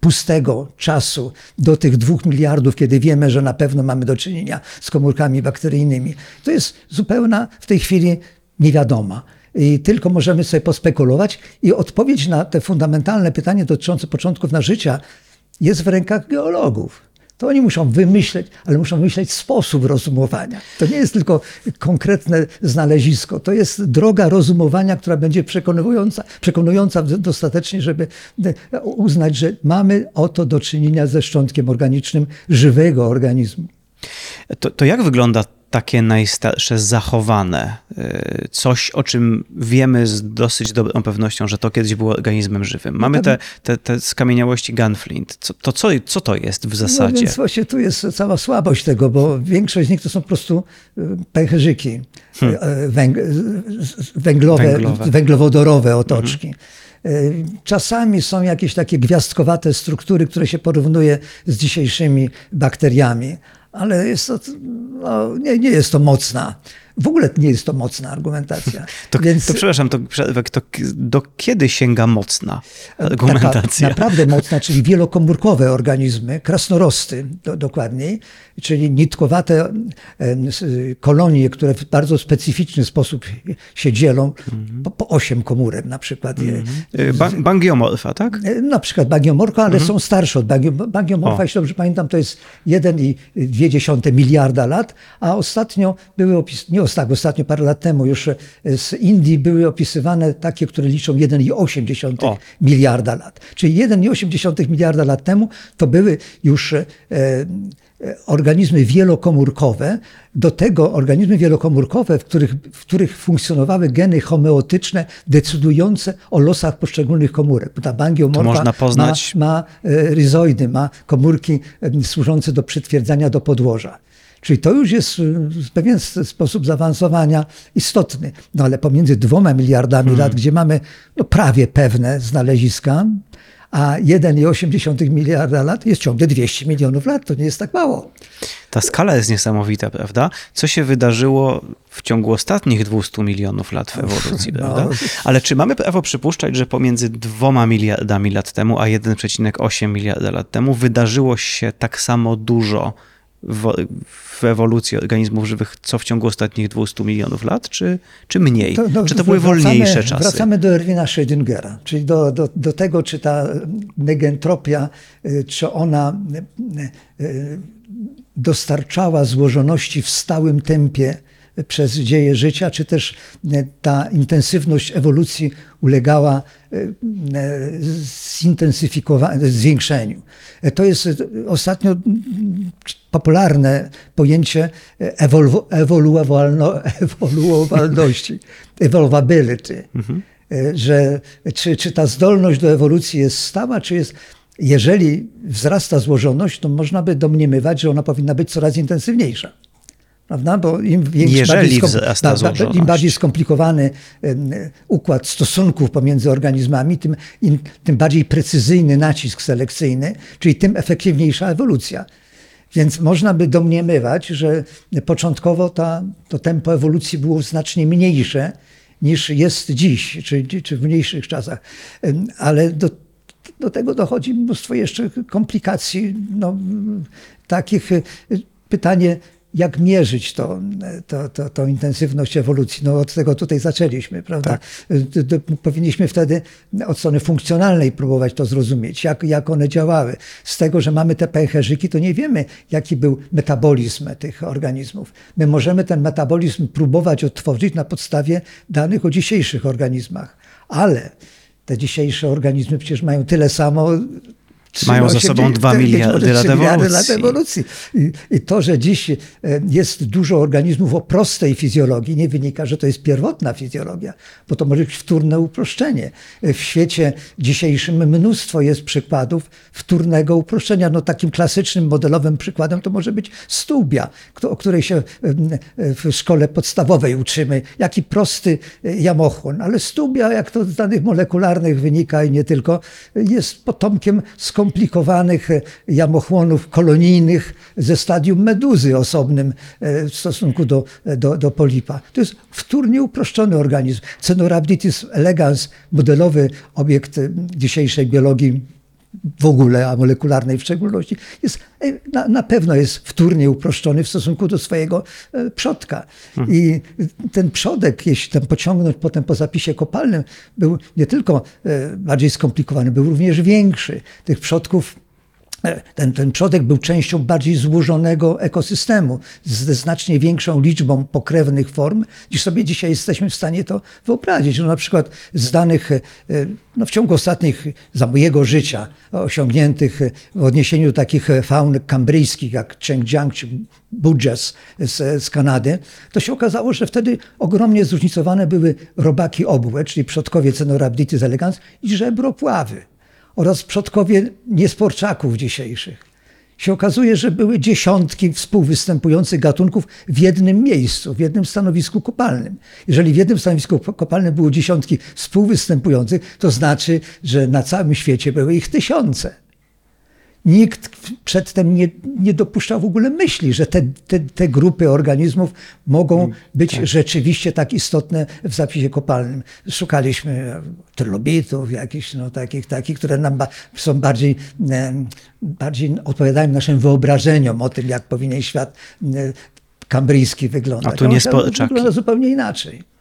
pustego czasu do tych dwóch miliardów, kiedy wiemy, że na pewno mamy do czynienia z komórkami bakteryjnymi. To jest zupełna w tej chwili niewiadoma. I tylko możemy sobie pospekulować i odpowiedź na te fundamentalne pytanie dotyczące początków na życia jest w rękach geologów. To oni muszą wymyśleć, ale muszą wymyśleć sposób rozumowania. To nie jest tylko konkretne znalezisko, to jest droga rozumowania, która będzie przekonująca, przekonująca dostatecznie, żeby uznać, że mamy oto do czynienia ze szczątkiem organicznym żywego organizmu. To, to jak wygląda takie najstarsze zachowane? y, Coś, o czym wiemy z dosyć dobrą pewnością, że to kiedyś było organizmem żywym. Mamy te, te, te skamieniałości Gunflint. Co, to co, co to jest w No zasadzie? więc właśnie tu jest cała słabość tego, bo większość z nich to są po prostu y, pęcherzyki y, węg z- z- węglowe, Węglowe. węglowodorowe otoczki. Y, Czasami są jakieś takie gwiazdkowate struktury, które się porównuje z dzisiejszymi bakteriami, ale jest to, no, nie, nie jest to mocna. W ogóle nie jest to mocna argumentacja. To, Więc to przepraszam, to, to do kiedy sięga mocna argumentacja? Taka naprawdę mocna, czyli wielokomórkowe organizmy, krasnorosty do, dokładniej, czyli nitkowate kolonie, które w bardzo specyficzny sposób się dzielą, po, po osiem komórek na przykład. je- Y, Ba bangiomorfa, tak? E, Na przykład bagiomorfa, ale są starsze od bagio- bagiomorfa. O. Jeśli dobrze pamiętam, to jest 1,2 miliarda lat, a ostatnio były opis, nie os- tak, ostatnio parę lat temu już e, z Indii były opisywane takie, które liczą 1,8 O. miliarda lat. Czyli 1,8 miliarda lat temu to były już e, e, organizmy wielokomórkowe. Do tego organizmy wielokomórkowe, w których, w których funkcjonowały geny homeotyczne decydujące o losach poszczególnych komórek. Ta bangiomorfa można poznać- ma, ma e, ryzoidy, ma komórki służące do przytwierdzania do podłoża. Czyli to już jest w pewien sposób zaawansowania istotny. No ale pomiędzy dwoma miliardami lat, gdzie mamy no, prawie pewne znaleziska, a 1,8 miliarda lat jest ciągle 200 milionów lat. To nie jest tak mało. Ta skala jest niesamowita, prawda? Co się wydarzyło w ciągu ostatnich 200 milionów lat w ewolucji, No. prawda? Ale czy mamy prawo przypuszczać, że pomiędzy dwoma miliardami lat temu, a 1,8 miliarda lat temu wydarzyło się tak samo dużo w, w ewolucji organizmów żywych, co w ciągu ostatnich 200 milionów lat, czy, czy mniej? no, czy to były wracamy- wolniejsze czasy? Wracamy do Erwina Schrödingera, czyli do, do, do tego, czy ta negentropia, y, czy ona y, y, dostarczała złożoności w stałym tempie przez dzieje życia, czy też y, ta intensywność ewolucji ulegała y, zintensyfikowaniu, zwiększeniu. To jest ostatnio popularne pojęcie ewolu- ewoluowalno, ewoluowalności, evolvability, E, że czy, czy ta zdolność do ewolucji jest stała, czy jest, jeżeli wzrasta złożoność, to można by domniemywać, że ona powinna być coraz intensywniejsza. Prawda? Bo im, Jeżeli bardziej im bardziej skomplikowany układ stosunków pomiędzy organizmami, tym, im, tym bardziej precyzyjny nacisk selekcyjny, czyli tym efektywniejsza ewolucja. Więc można by domniemywać, że początkowo ta, to tempo ewolucji było znacznie mniejsze niż jest dziś, czy, czy w mniejszych czasach. Ale do, do tego dochodzi mnóstwo jeszcze komplikacji, no, takich y, pytanie, jak mierzyć to, to, to, tą intensywność ewolucji. No od tego tutaj zaczęliśmy, prawda? D- d- Powinniśmy wtedy od strony funkcjonalnej próbować to zrozumieć, jak, jak one działały. Z tego, że mamy te pęcherzyki, to nie wiemy, jaki był metabolizm tych organizmów. My możemy ten metabolizm próbować odtworzyć na podstawie danych o dzisiejszych organizmach, ale te dzisiejsze organizmy przecież mają tyle samo Mają za sobą dwa miliardy lat ewolucji. lat ewolucji. I, I to, że dziś e, jest dużo organizmów o prostej fizjologii, nie wynika, że to jest pierwotna fizjologia, bo to może być wtórne uproszczenie. W świecie dzisiejszym mnóstwo jest przykładów wtórnego uproszczenia. No, takim klasycznym, modelowym przykładem to może być stubia, o której się em, w szkole podstawowej uczymy. Jaki prosty e, jamochłon. Ale stubia, jak to z danych molekularnych wynika i nie tylko, jest potomkiem skomplikowanych e, jamochłonów kolonijnych ze stadium meduzy osobnym e, w stosunku do, do, do polipa. To jest wtórnie uproszczony organizm. Cenorhabditis elegans, modelowy obiekt e, dzisiejszej biologii w ogóle, a molekularnej w szczególności, jest, e, na, na pewno jest wtórnie uproszczony w stosunku do swojego e, przodka. I ten przodek, jeśli tam pociągnąć potem po zapisie kopalnym, był nie tylko e, bardziej skomplikowany, był również większy. Tych przodków ten, ten przodek był częścią bardziej złożonego ekosystemu, ze znacznie większą liczbą pokrewnych form, niż sobie dzisiaj jesteśmy w stanie to wyobrazić. No, na przykład z danych e, no, w ciągu ostatnich, za mojego życia, osiągniętych w odniesieniu do takich faun kambryjskich, jak Chengjiang czy Budges z, z Kanady, to się okazało, że wtedy ogromnie zróżnicowane były robaki obłe, czyli przodkowie Cenorhabditis elegans i żebropławy oraz przodkowie niesporczaków dzisiejszych. Się okazuje, że były dziesiątki współwystępujących gatunków w jednym miejscu, w jednym stanowisku kopalnym. Jeżeli w jednym stanowisku kopalnym było dziesiątki współwystępujących, to znaczy, że na całym świecie były ich tysiące. Nikt przedtem nie, nie dopuszczał w ogóle myśli, że te, te, te grupy organizmów mogą być rzeczywiście tak istotne w zapisie kopalnym. Szukaliśmy trylobitów, jakichś no, takich, takich, które nam ba są bardziej, bardziej odpowiadają naszym wyobrażeniom o tym, jak powinien świat kambryjski wyglądać. A tu nie wygląda zupełnie inaczej.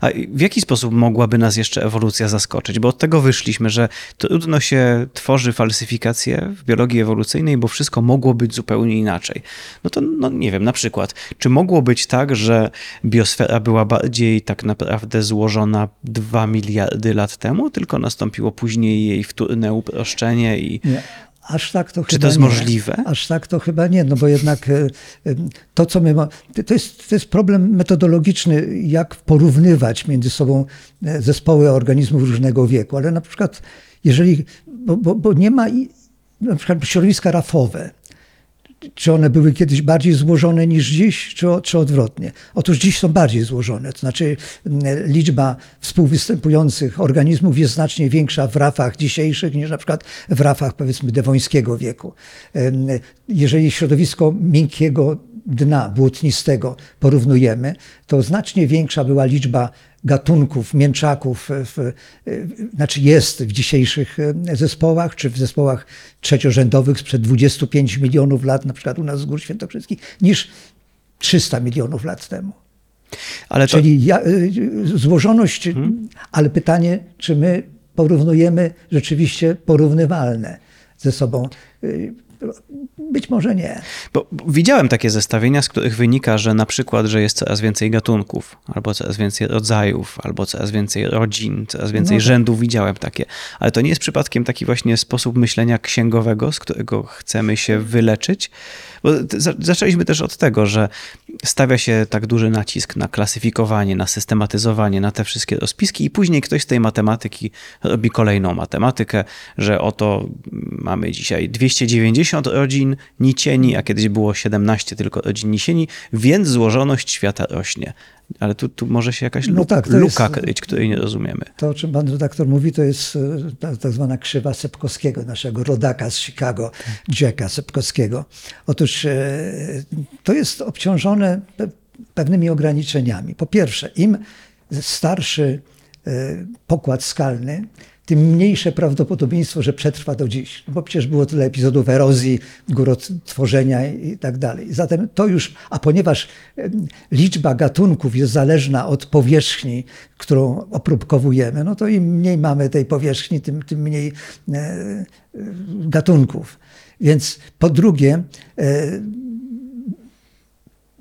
A w jaki sposób mogłaby nas jeszcze ewolucja zaskoczyć? Bo od tego wyszliśmy, że trudno się tworzy falsyfikacje w biologii ewolucyjnej, bo wszystko mogło być zupełnie inaczej. No to, no nie wiem, na przykład, czy mogło być tak, że biosfera była bardziej tak naprawdę złożona 2 miliardy lat temu, tylko nastąpiło później jej wtórne uproszczenie i... Nie. Aż tak to Czy chyba to jest nie. możliwe? Aż tak to chyba nie, no bo jednak e, e, to, co my. ma- To jest, to jest problem metodologiczny, jak porównywać między sobą e, zespoły organizmów różnego wieku. Ale na przykład, jeżeli. Bo, bo, bo nie ma. Na przykład środowiska rafowe. Czy one były kiedyś bardziej złożone niż dziś, czy, czy odwrotnie? Otóż dziś są bardziej złożone, to znaczy m, liczba współwystępujących organizmów jest znacznie większa w rafach dzisiejszych niż na przykład w rafach powiedzmy dewońskiego wieku. Jeżeli środowisko miękkiego dna błotnistego porównujemy, to znacznie większa była liczba gatunków, mięczaków, w, znaczy jest w dzisiejszych e, zespołach, czy w zespołach trzeciorzędowych sprzed 25 milionów lat, na przykład u nas z Gór Świętokrzyskich, niż 300 milionów lat temu. Ale to, Czyli ja, y, złożoność, ale pytanie, czy my porównujemy rzeczywiście porównywalne ze sobą? Być może nie. Bo widziałem takie zestawienia, z których wynika, że na przykład, że jest coraz więcej gatunków, albo coraz więcej rodzajów, albo coraz więcej rodzin, coraz więcej No tak. rzędów. Widziałem takie. Ale to nie jest przypadkiem taki właśnie sposób myślenia księgowego, z którego chcemy się wyleczyć. Bo zaczęliśmy też od tego, że stawia się tak duży nacisk na klasyfikowanie, na systematyzowanie, na te wszystkie rozpiski i później ktoś z tej matematyki robi kolejną matematykę, że oto mamy dzisiaj 290 rodzin nicieni, a kiedyś było 17 tylko rodzin nisieni, więc złożoność świata rośnie. Ale tu, tu może się jakaś No lu- tak, to luka jest- kryć, której nie rozumiemy. To, o czym pan redaktor mówi, to jest e, ta, tak zwana krzywa Sepkowskiego, naszego rodaka z Chicago, Jacka Sepkowskiego. Otóż e, to jest obciążone pe- pewnymi ograniczeniami. Po pierwsze, im starszy e, pokład skalny, tym mniejsze prawdopodobieństwo, że przetrwa do dziś. Bo przecież było tyle epizodów erozji, górotworzenia i tak dalej. Zatem to już, a ponieważ liczba gatunków jest zależna od powierzchni, którą opróbkowujemy, no to im mniej mamy tej powierzchni, tym, tym mniej e, e, gatunków. Więc po drugie, e,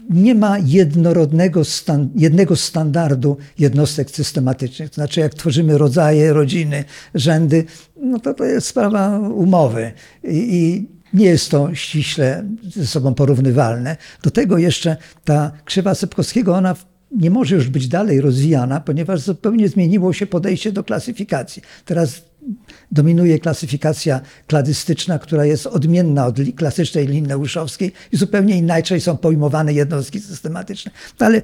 nie ma jednorodnego stan, jednego standardu jednostek systematycznych. To znaczy, jak tworzymy rodzaje, rodziny, rzędy, no to to jest sprawa umowy. I, i nie jest to ściśle ze sobą porównywalne. Do tego jeszcze ta krzywa Sepkowskiego, ona nie może już być dalej rozwijana, ponieważ zupełnie zmieniło się podejście do klasyfikacji. Teraz dominuje klasyfikacja kladystyczna, która jest odmienna od klasycznej linneuszowskiej i zupełnie inaczej są pojmowane jednostki systematyczne. No ale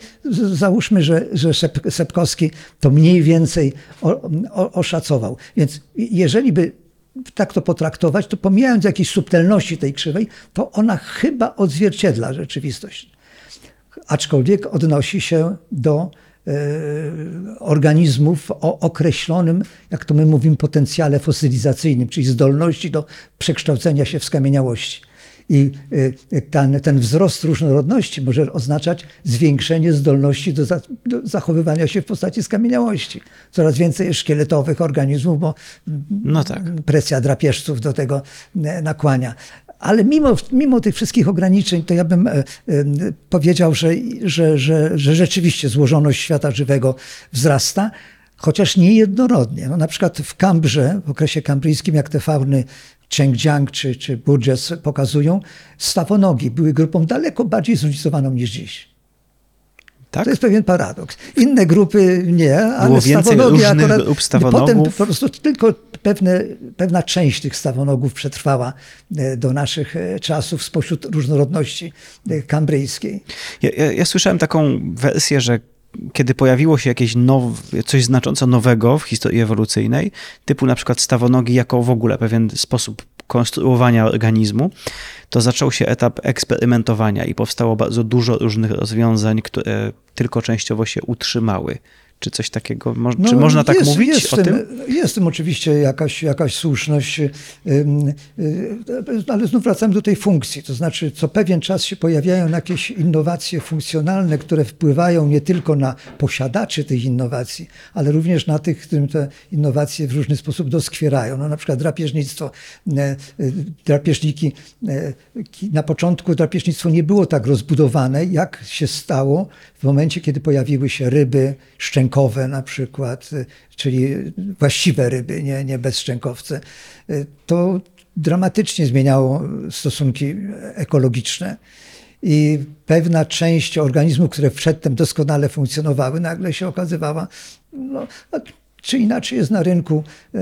załóżmy, że, że Sep- Sepkowski to mniej więcej oszacował. Więc jeżeli by tak to potraktować, to pomijając jakieś subtelności tej krzywej, to ona chyba odzwierciedla rzeczywistość aczkolwiek odnosi się do organizmów o określonym, jak to my mówimy, potencjale fosylizacyjnym, czyli zdolności do przekształcenia się w skamieniałości. I e, ten, ten wzrost różnorodności może oznaczać zwiększenie zdolności do, za, do zachowywania się w postaci skamieniałości. Coraz więcej szkieletowych organizmów, bo No tak. presja drapieżców do tego e, nakłania. Ale mimo, mimo tych wszystkich ograniczeń, to ja bym e, e, powiedział, że, że, że, że rzeczywiście złożoność świata żywego wzrasta, chociaż nie jednorodnie. No, na przykład w Kambrze, w okresie kambryjskim, jak te fauny Chengjiang czy, czy Burgess pokazują, stawonogi były grupą daleko bardziej zróżnicowaną niż dziś. Tak? To jest pewien paradoks. Inne grupy nie, ale Było stawonogi akurat... Potem po prostu tylko pewne, pewna część tych stawonogów przetrwała e, do naszych e, czasów spośród różnorodności e, kambryjskiej. Ja, ja, ja słyszałem taką wersję, że kiedy pojawiło się jakieś now, coś znacząco nowego w historii ewolucyjnej, typu na przykład stawonogi jako w ogóle pewien sposób konstruowania organizmu, to zaczął się etap eksperymentowania i powstało bardzo dużo różnych rozwiązań, które tylko częściowo się utrzymały. Czy coś takiego? Mo- czy można tak No, jest, mówić jest o w tym? Jest w tym oczywiście jakaś, jakaś słuszność, ym, y, ale znów wracamy do tej funkcji. To znaczy, co pewien czas się pojawiają jakieś innowacje funkcjonalne, które wpływają nie tylko na posiadaczy tych innowacji, ale również na tych, którym te innowacje w różny sposób doskwierają. No, na przykład drapieżnictwo. E, Drapieżniki, ki- na początku drapieżnictwo nie było tak rozbudowane, jak się stało w momencie, kiedy pojawiły się ryby szczękowe na przykład, e, czyli właściwe ryby, nie, nie bezszczękowce. E, To dramatycznie zmieniało stosunki ekologiczne. I pewna część organizmów, które przedtem doskonale funkcjonowały, nagle się okazywała, no, a czy inaczej jest na rynku e,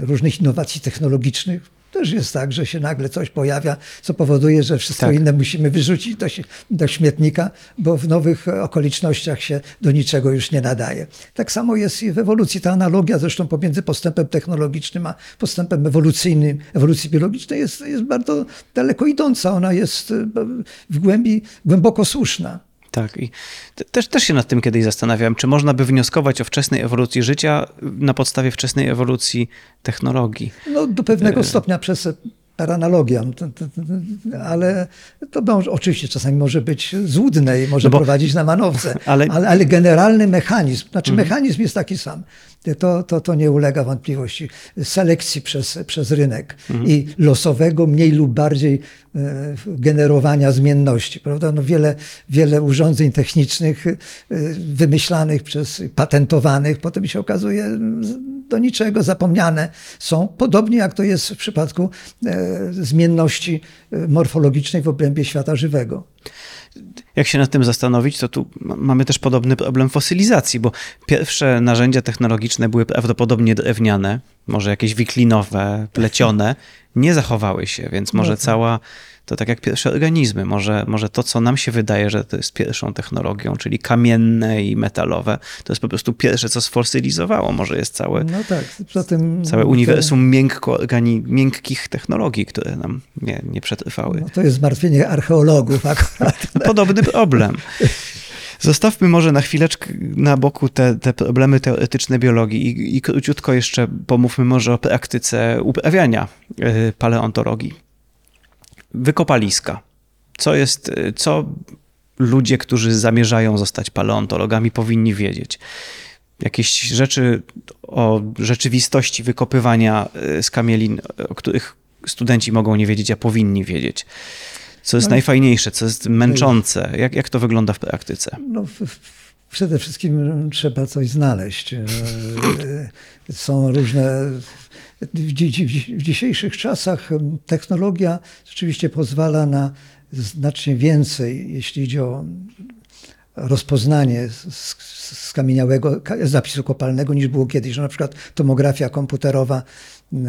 różnych innowacji technologicznych. Też jest tak, że się nagle coś pojawia, co powoduje, że wszystko Tak. inne musimy wyrzucić do, do śmietnika, bo w nowych okolicznościach się do niczego już nie nadaje. Tak samo jest i w ewolucji. Ta analogia zresztą pomiędzy postępem technologicznym a postępem ewolucyjnym, ewolucji biologicznej jest, jest bardzo daleko idąca. Ona jest e, w głębi głęboko słuszna. Tak. I te- też, też się nad tym kiedyś zastanawiałem, czy można by wnioskować o wczesnej ewolucji życia na podstawie wczesnej ewolucji technologii. No, do pewnego stopnia przez to- ale to może, oczywiście czasami może być złudne i może No bo- prowadzić na manowce, Ale- Mhm. ale, ale, generalny mechanizm, znaczy mechanizm jest taki sam. To, to, to nie ulega wątpliwości. Selekcji przez, przez rynek Mhm. i losowego, mniej lub bardziej e, generowania zmienności. Prawda? No wiele, wiele urządzeń technicznych e, wymyślanych przez, patentowanych, potem się okazuje do niczego zapomniane są, podobnie jak to jest w przypadku e, zmienności e, morfologicznej w obrębie świata żywego. Jak się nad tym zastanowić, to tu ma- mamy też podobny problem fosylizacji, bo pierwsze narzędzia technologiczne były prawdopodobnie drewniane, może jakieś wiklinowe, plecione, nie zachowały się, więc może cała, to tak jak pierwsze organizmy, może, może to, co nam się wydaje, że to jest pierwszą technologią, czyli kamienne i metalowe, to jest po prostu pierwsze, co sfosylizowało, może jest całe, No tak, tym całe uniwersum miękko, organi, miękkich technologii, które nam nie, nie przetrwały. No, to jest zmartwienie archeologów akurat. Podobny problem. Zostawmy może na chwileczkę na boku te, te problemy teoretyczne biologii i, i króciutko jeszcze pomówmy może o praktyce uprawiania y, paleontologii. Wykopaliska. Co jest, y, co ludzie, którzy zamierzają zostać paleontologami powinni wiedzieć? Jakieś rzeczy o rzeczywistości wykopywania y, skamielin, o których studenci mogą nie wiedzieć, a powinni wiedzieć. Co jest No najfajniejsze, co jest męczące? Jak, jak to wygląda w praktyce? No, przede wszystkim trzeba coś znaleźć. E, Są różne. W, w dzisiejszych czasach technologia rzeczywiście pozwala na znacznie więcej, jeśli idzie o rozpoznanie s- s- skamieniałego ka- zapisu kopalnego niż było kiedyś. Na przykład tomografia komputerowa e, e,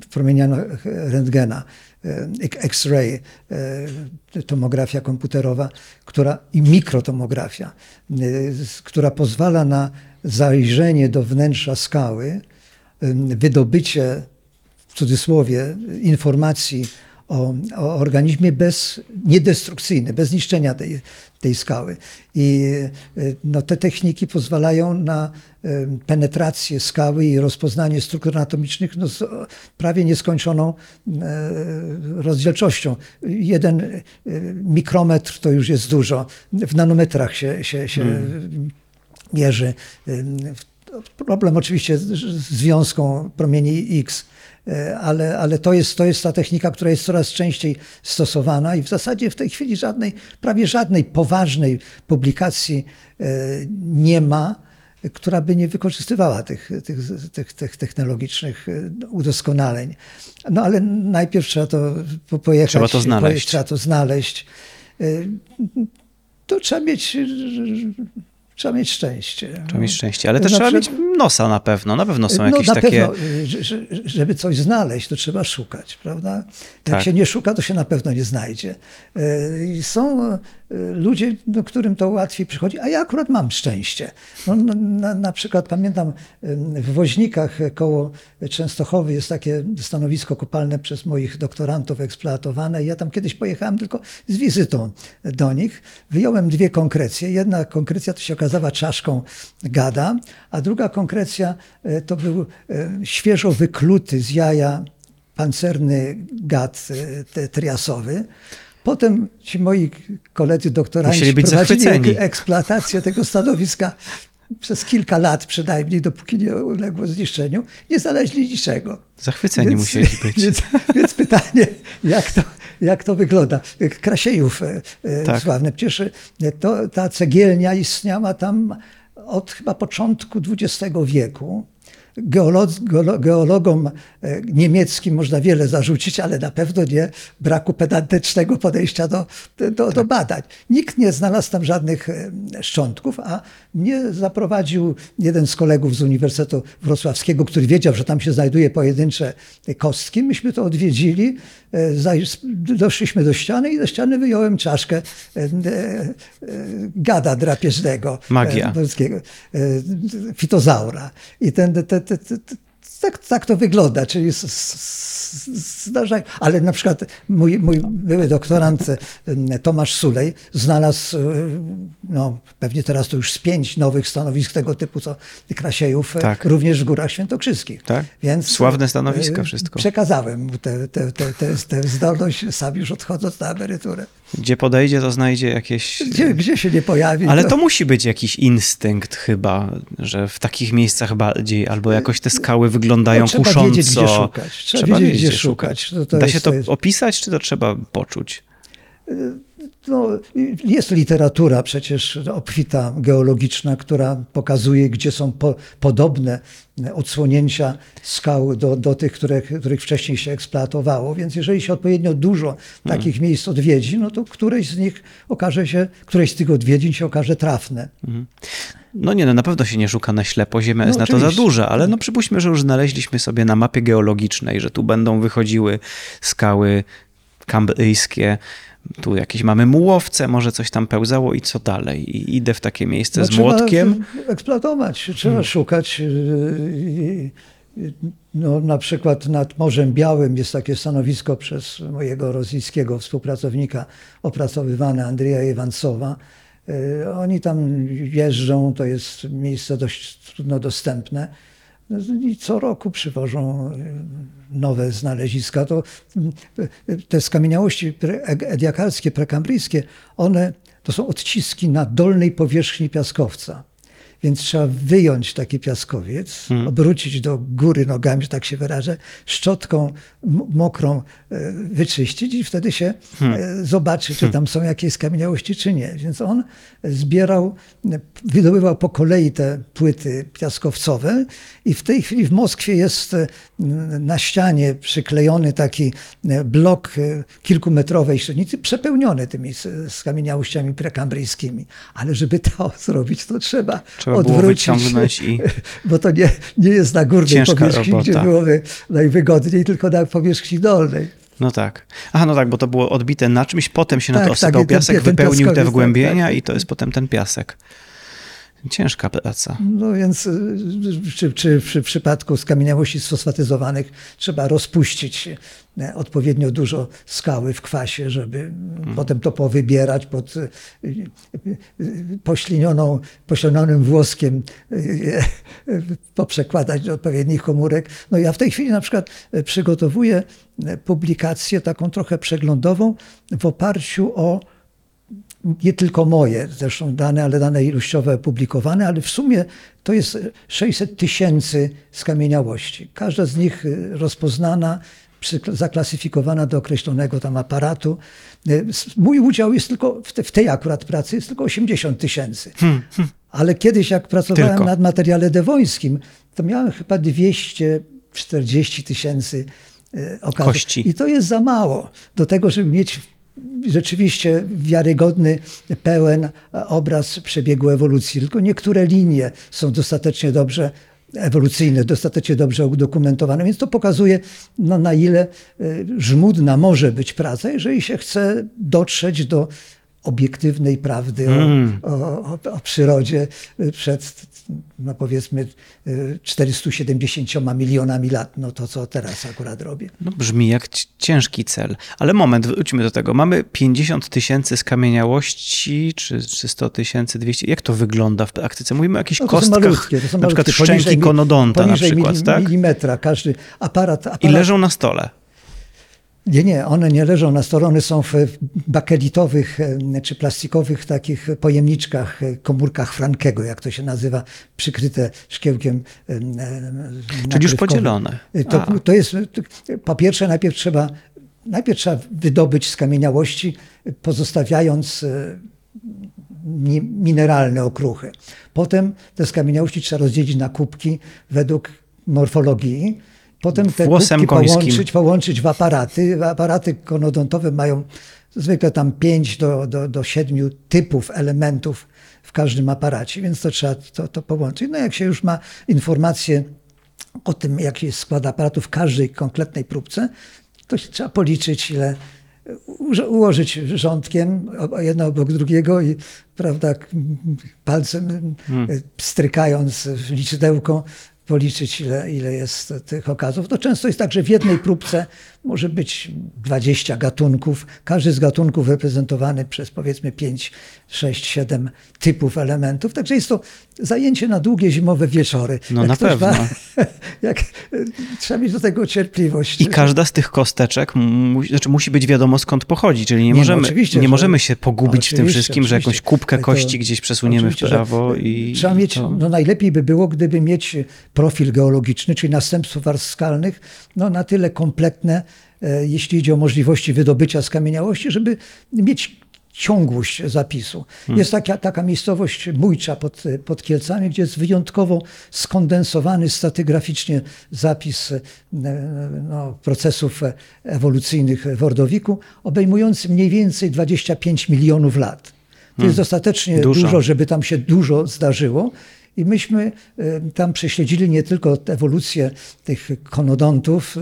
w promieniach rentgena, e, X-ray, e, tomografia komputerowa, która i mikrotomografia, e, która pozwala na zajrzenie do wnętrza skały, wydobycie w cudzysłowie informacji o, o organizmie bez, niedestrukcyjny, bez niszczenia tej, tej skały. I no, te techniki pozwalają na penetrację skały i rozpoznanie struktur anatomicznych no, z prawie nieskończoną rozdzielczością. Jeden mikrometr to już jest dużo. W nanometrach się, się, się mierzy. Problem oczywiście z związką promieni X, e, ale, ale to, jest, to jest ta technika, która jest coraz częściej stosowana i w zasadzie w tej chwili żadnej, prawie żadnej poważnej publikacji e, nie ma, która by nie wykorzystywała tych, tych, tych, tych technologicznych e, udoskonaleń. No ale najpierw trzeba to po- pojechać. Trzeba to znaleźć. Trzeba to znaleźć. To trzeba mieć, trzeba mieć szczęście. Trzeba mieć szczęście, ale To też znaczy- trzeba mieć nosa na pewno. Na pewno są no jakieś na takie... pewno, y, że- że- żeby coś znaleźć, to trzeba szukać, prawda? Jak Tak. się nie szuka, to się na pewno nie znajdzie. Y, I są y, ludzie, do którym to łatwiej przychodzi, a ja akurat mam szczęście. No, no, na, na przykład pamiętam w Woźnikach koło Częstochowy jest takie stanowisko kopalne przez moich doktorantów eksploatowane ja tam kiedyś pojechałem tylko z wizytą do nich. Wyjąłem dwie konkrecje. Jedna konkrecja to się okazała czaszką gada, a druga konkrecja e, to był e, świeżo wykluty z jaja pancerny gad e, triasowy. Potem ci moi koledzy doktoranci prowadzili eksploatację tego stanowiska przez kilka lat przynajmniej, dopóki nie uległo zniszczeniu, nie znaleźli niczego. Zachwyceni musieli być. Więc, więc pytanie, jak to, jak to wygląda? Krasiejów Tak. sławne. Przecież to, ta cegielnia istniała tam od chyba początku XX wieku. Geolog, geolo- geologom e, niemieckim można wiele zarzucić, ale na pewno nie braku pedantycznego podejścia do, do, Tak. do badań. Nikt nie znalazł tam żadnych e, szczątków, a mnie zaprowadził jeden z kolegów z Uniwersytetu Wrocławskiego, który wiedział, że tam się znajduje pojedyncze kostki. Myśmy to odwiedzili, e, doszliśmy do ściany i do ściany wyjąłem czaszkę gada drapieżnego. Magia. polskiego, fitozaura. I ten, te, te, te, te, tak, tak to wygląda, czyli zdarzają. Ale na przykład mój, mój były doktorant e, Tomasz Sulej znalazł, e, no pewnie teraz to już z pięć nowych stanowisk tego typu, co Krasiejów, e, Tak. również w Górach Świętokrzyskich. Tak. Więc, Sławne stanowiska, wszystko. Przekazałem mu tę te, te, te, te zdolność, sam już odchodząc na emeryturę. Gdzie podejdzie, to znajdzie jakieś... Gdzie, gdzie się nie pojawi. Ale to musi być jakiś instynkt chyba, że w takich miejscach bardziej, albo jakoś te skały wyglądają No, trzeba kusząco. wiedzieć, gdzie szukać. Trzeba wiedzieć, gdzie szukać. To- to da się to to opisać, czy to trzeba poczuć? No, jest literatura przecież obfita geologiczna, która pokazuje, gdzie są po, podobne odsłonięcia skał do, do tych, które, których wcześniej się eksploatowało. Więc jeżeli się odpowiednio dużo takich miejsc odwiedzi, no to któreś z nich okaże się, któreś z tych odwiedzin się okaże trafne. No nie, no na pewno się nie szuka na ślepo, ziemia No jest na to za oczywiście. duża, ale no przypuśćmy, że już znaleźliśmy sobie na mapie geologicznej, że tu będą wychodziły skały kambryjskie, tu jakieś mamy mułowce, może coś tam pełzało i co dalej? I idę w takie miejsce No, z młotkiem. Trzeba eksploatować, trzeba szukać. yy, yy, No, na przykład nad Morzem Białym jest takie stanowisko przez mojego rosyjskiego współpracownika opracowywane, Andrzeja Iwancowa. Yy, Oni tam jeżdżą, to jest miejsce dość trudno dostępne. I co roku przywożą yy, nowe znaleziska. To, yy, te skamieniałości pre- ediakalskie, prekambryjskie, one to są odciski na dolnej powierzchni piaskowca. Więc trzeba wyjąć taki piaskowiec, obrócić do góry nogami, że tak się wyrażę, szczotką mokrą e, wyczyścić i wtedy się e, zobaczy, czy tam są jakieś skamieniałości, czy nie. Więc on zbierał, wydobywał po kolei te płyty piaskowcowe i w tej chwili w Moskwie jest e, na ścianie przyklejony taki blok kilkumetrowej średnicy, przepełniony tymi skamieniałościami prekambryjskimi. Ale żeby to zrobić, to trzeba, Trzeba było odwrócić, wyciągnąć i- bo to nie, nie jest na górnej powierzchni, robota. gdzie byłoby najwygodniej, tylko na powierzchni dolnej. No tak. Aha, no tak, bo to było odbite na czymś, potem się na Tak, to tak, osypał i ten- piasek, ten wypełnił te tak, wgłębienia tak. i to jest potem ten piasek. Ciężka praca. No więc y, czy, czy w przypadku skamieniałości sfosfatyzowanych trzeba rozpuścić e, odpowiednio dużo skały w kwasie, żeby potem to powybierać pod y, y, poślinioną, poślinionym włoskiem, poprzekładać do odpowiednich komórek. No ja w tej chwili na przykład e, przygotowuję e, publikację taką trochę przeglądową w oparciu o nie tylko moje, zresztą dane, ale dane ilościowe publikowane, ale w sumie to jest 600 tysięcy skamieniałości. Każda z nich y, rozpoznana, zaklasyfikowana do określonego tam aparatu. Y, Mój udział jest tylko, w, te, w tej akurat pracy jest tylko 80 tysięcy. Ale kiedyś jak pracowałem Tylko. nad materiale dewońskim, to miałem chyba 240 tysięcy y, okazów. Kości. I to jest za mało do tego, żeby mieć rzeczywiście wiarygodny, pełen obraz przebiegu ewolucji. Tylko niektóre linie są dostatecznie dobrze ewolucyjne dostatecznie dobrze udokumentowane, więc to pokazuje, no, na ile y, żmudna może być praca, jeżeli się chce dotrzeć do obiektywnej prawdy Mm. o, o, o, przyrodzie przed, no powiedzmy, y, 470 milionami lat, no to co teraz akurat robię. No, brzmi jak ci- ciężki cel. Ale moment, wróćmy do tego. Mamy 50 tysięcy skamieniałości, czy, czy 100 tysięcy, 200. Jak to wygląda w praktyce? Mówimy o jakichś No kostkach, malutkie, to są na przykład szczęki konodonta na przykład, mili- tak? milimetra, każdy aparat, aparat I leżą na stole. Nie, nie, one nie leżą na stole, one są w bakelitowych czy plastikowych takich pojemniczkach, e, komórkach Frankego, jak to się nazywa, przykryte szkiełkiem. e, Czyli już podzielone. E, To, A. to jest, po pierwsze najpierw trzeba, najpierw trzeba wydobyć skamieniałości, pozostawiając mi- mineralne okruchy. Potem te skamieniałości trzeba rozdzielić na kubki według morfologii. Potem te Włosem połączyć, połączyć w aparaty. Aparaty konodontowe mają zwykle tam 5 do, do, do 7 typów elementów w każdym aparacie, więc to trzeba to, to połączyć. No jak się już ma informacje o tym, jaki jest skład aparatu w każdej konkretnej próbce, to się trzeba policzyć, ile ułożyć rządkiem jedno obok drugiego i prawda, palcem y, strykając w liczydełko policzyć, ile, ile jest tych okazów. To często jest tak, że w jednej próbce może być 20 gatunków, każdy z gatunków reprezentowany przez powiedzmy 5, 6, 7 typów elementów. Także jest to zajęcie na długie zimowe wieczory. No na ktoś pewno. jak, trzeba mieć do tego cierpliwość. I każda z tych kosteczek mu, znaczy musi być wiadomo skąd pochodzi, czyli nie, no możemy, oczywiście, nie że- możemy się pogubić w tym Oczywiście, wszystkim, że jakąś oczywiście. kubkę To- kości gdzieś przesuniemy w oczywiście, prawo i Trzeba mieć, to... no najlepiej by było, gdyby mieć profil geologiczny, czyli następstwo warstw skalnych, no na tyle kompletne, e, jeśli idzie o możliwości wydobycia skamieniałości, żeby mieć ciągłość zapisu. Hmm. Jest taka, taka miejscowość Mójcza pod, pod Kielcami, gdzie jest wyjątkowo skondensowany statygraficznie zapis e, no, procesów ewolucyjnych w Ordowiku, obejmujący mniej więcej 25 milionów lat. To jest dostatecznie Dużo. dużo, żeby tam się dużo zdarzyło. I myśmy e, tam prześledzili nie tylko ewolucję tych konodontów,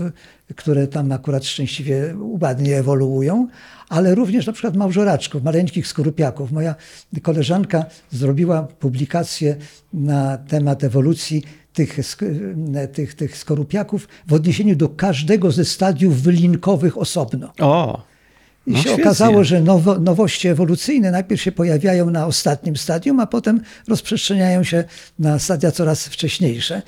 które tam akurat szczęśliwie ładnie ewoluują, ale również na przykład małżoraczków, maleńkich skorupiaków. Moja koleżanka zrobiła publikację na temat ewolucji tych, tych, tych skorupiaków w odniesieniu do każdego ze stadiów wylinkowych osobno. O, I No się świetnie. okazało, że nowo, nowości ewolucyjne najpierw się pojawiają na ostatnim stadium, a potem rozprzestrzeniają się na stadia coraz wcześniejsze.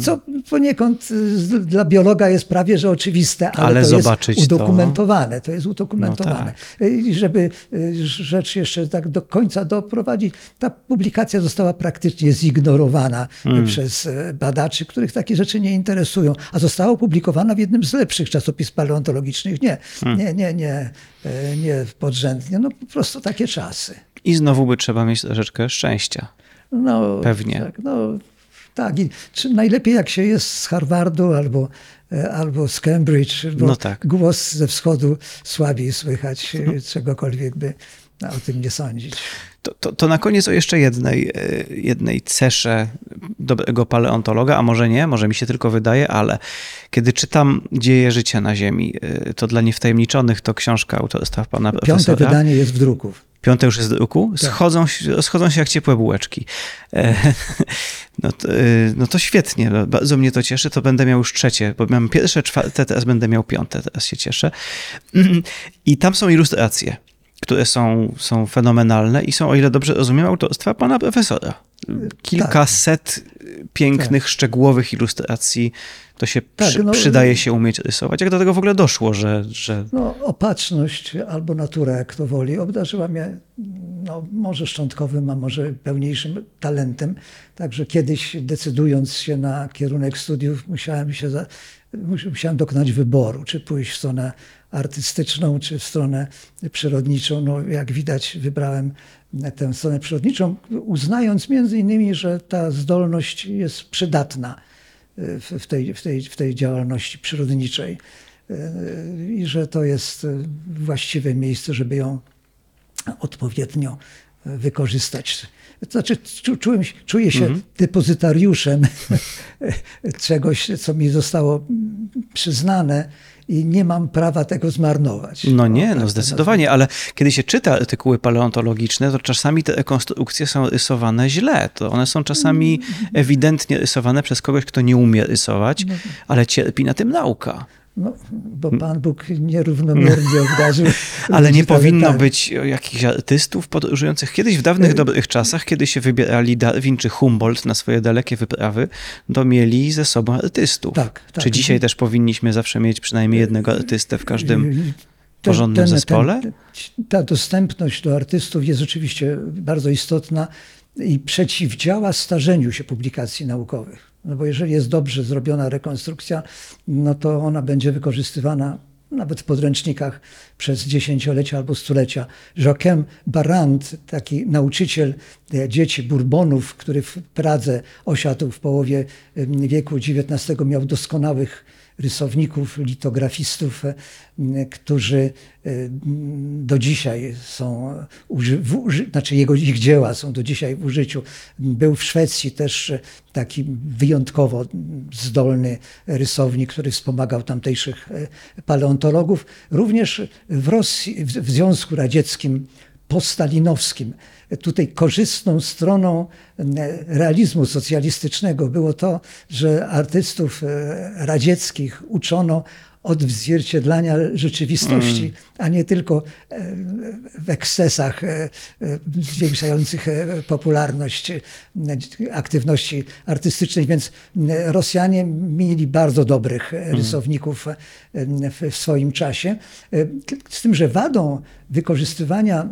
Co poniekąd y, dla biologa jest prawie że oczywiste, ale, Ale to jest to- udokumentowane. To, jest udokumentowane. No I żeby y, rzecz jeszcze tak do końca doprowadzić, ta publikacja została praktycznie zignorowana Hmm. przez badaczy, których takie rzeczy nie interesują, a została opublikowana w jednym z lepszych czasopism paleontologicznych. Nie, Hmm. nie, nie, nie, nie podrzędnie. No po prostu takie czasy. i znowu by trzeba mieć troszeczkę szczęścia. No, Pewnie. Tak, no, tak. I czy najlepiej jak się jest z Harvardu albo, e, albo z Cambridge, bo No tak. głos ze wschodu słabiej słychać, e, czegokolwiek by o tym nie sądzić. To, to, to na koniec o jeszcze jednej, e, jednej cesze dobrego paleontologa, a może nie, może mi się tylko wydaje, ale kiedy czytam Dzieje życia na Ziemi, e, to dla niewtajemniczonych to książka autorstwa pana Piąte profesora. wydanie jest w druku. Piąte już jest w druku? Tak. Schodzą, się- schodzą się jak ciepłe bułeczki. E, No to, no to świetnie, bardzo mnie to cieszy, to będę miał już trzecie, bo miałem pierwsze, czwarte, teraz będę miał piąte, teraz się cieszę. I tam są ilustracje, które są, są fenomenalne i są, o ile dobrze rozumiem, autorstwa pana profesora. Kilkaset pięknych, szczegółowych ilustracji, to się Tak, przy, no- przydaje się umieć rysować. Jak do tego w ogóle doszło, że... że... No, opatrzność albo natura, jak to woli, obdarzyła mnie no, może szczątkowym, a może pełniejszym talentem. Także kiedyś decydując się na kierunek studiów, musiałem się za, mus- musiałem dokonać wyboru, czy pójść w stronę artystyczną, czy w stronę przyrodniczą. No, jak widać, wybrałem tę stronę przyrodniczą, uznając między innymi, że ta zdolność jest przydatna w, w, tej, w, tej, w tej działalności przyrodniczej i że to jest właściwe miejsce, żeby ją odpowiednio wykorzystać. Znaczy, czu, czułem, czuję się depozytariuszem czegoś, co mi zostało przyznane i nie mam prawa tego zmarnować. No nie, tak no to zdecydowanie, ale kiedy się czyta artykuły paleontologiczne, to czasami te rekonstrukcje są rysowane źle. To one są czasami Mm. ewidentnie rysowane przez kogoś, kto nie umie rysować, ale cierpi na tym nauka. No, bo Pan Bóg nierównomiernie obdarzył. Ale nie powinno talentami. być jakichś artystów podróżujących. Kiedyś w dawnych dobrych czasach, kiedy się wybierali Darwin czy Humboldt na swoje dalekie wyprawy, to mieli ze sobą artystów. Tak, tak. Czy dzisiaj też powinniśmy zawsze mieć przynajmniej jednego artystę w każdym Ten- porządnym zespole? ten- ta dostępność do artystów jest oczywiście bardzo istotna i przeciwdziała starzeniu się publikacji naukowych. No bo jeżeli jest dobrze zrobiona rekonstrukcja, no to ona będzie wykorzystywana nawet w podręcznikach przez dziesięciolecia albo stulecia. Joachim Barrand, taki nauczyciel e, dzieci Bourbonów, który w Pradze osiadł w połowie wieku XIX, miał doskonałych rysowników, litografistów, e, którzy e, do dzisiaj są, znaczy jego, ich dzieła są do dzisiaj w użyciu. Był w Szwecji też e, taki wyjątkowo zdolny rysownik, który wspomagał tamtejszych paleontologów. Również w Rosji, w Związku Radzieckim postalinowskim. Tutaj korzystną stroną e, realizmu socjalistycznego było to, że artystów e, radzieckich uczono odzwierciedlania rzeczywistości, a nie tylko e, w ekscesach e, e, zwiększających popularność aktywności artystycznej. Więc Rosjanie mieli bardzo dobrych e, rysowników w, swoim czasie. Z tym, że wadą wykorzystywania,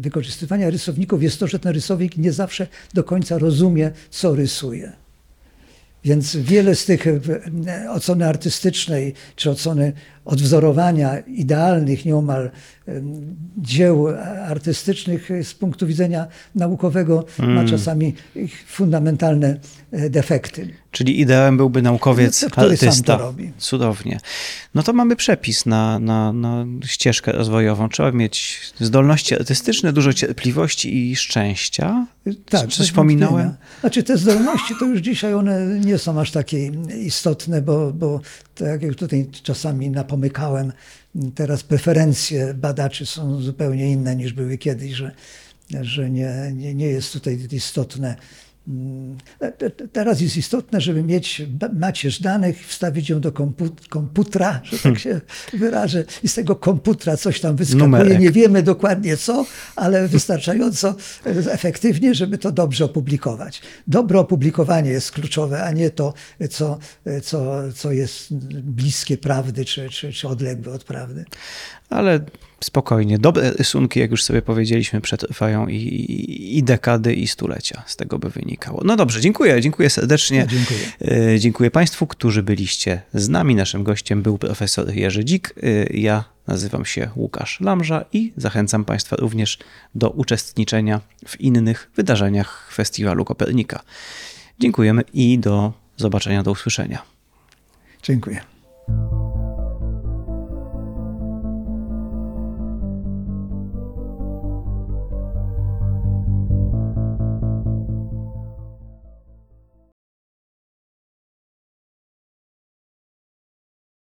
wykorzystywania rysowników jest to, że ten rysownik nie zawsze do końca rozumie, co rysuje. Więc wiele z tych e, oceny artystycznej, czy oceny odwzorowania idealnych nieomal dzieł artystycznych z punktu widzenia naukowego ma czasami fundamentalne e, defekty. Czyli ideałem byłby naukowiec, No, który sam artysta. to robi. Cudownie. No to mamy przepis na, na, na ścieżkę rozwojową. Trzeba mieć zdolności artystyczne, dużo cierpliwości i szczęścia. Tak, Coś pominąłem? Znaczy te zdolności to już dzisiaj one nie są aż takie istotne, bo, bo tak jak tutaj czasami napomykałem, teraz preferencje badaczy są zupełnie inne niż były kiedyś, że, że nie, nie, nie jest tutaj istotne. Mm, te- te- Teraz jest istotne, żeby mieć macierz danych, wstawić ją do kompu- komputera, że tak się wyrażę, i z tego komputera coś tam wyskakuje. Numerek. Nie wiemy dokładnie co, ale wystarczająco efektywnie, żeby to dobrze opublikować. Dobre opublikowanie jest kluczowe, a nie to, co, co, co jest bliskie prawdy, czy, czy, czy odległe od prawdy. Ale spokojnie. Dobre rysunki, jak już sobie powiedzieliśmy, przetrwają i, i, i dekady, i stulecia. Z tego by wynikało. No dobrze, dziękuję. Dziękuję serdecznie. Dziękuję. E, Dziękuję Państwu, którzy byliście z nami. Naszym gościem był profesor Jerzy Dzik. E, Ja nazywam się Łukasz Lamża i zachęcam Państwa również do uczestniczenia w innych wydarzeniach Festiwalu Kopernika. Dziękujemy i do zobaczenia, do usłyszenia. Dziękuję.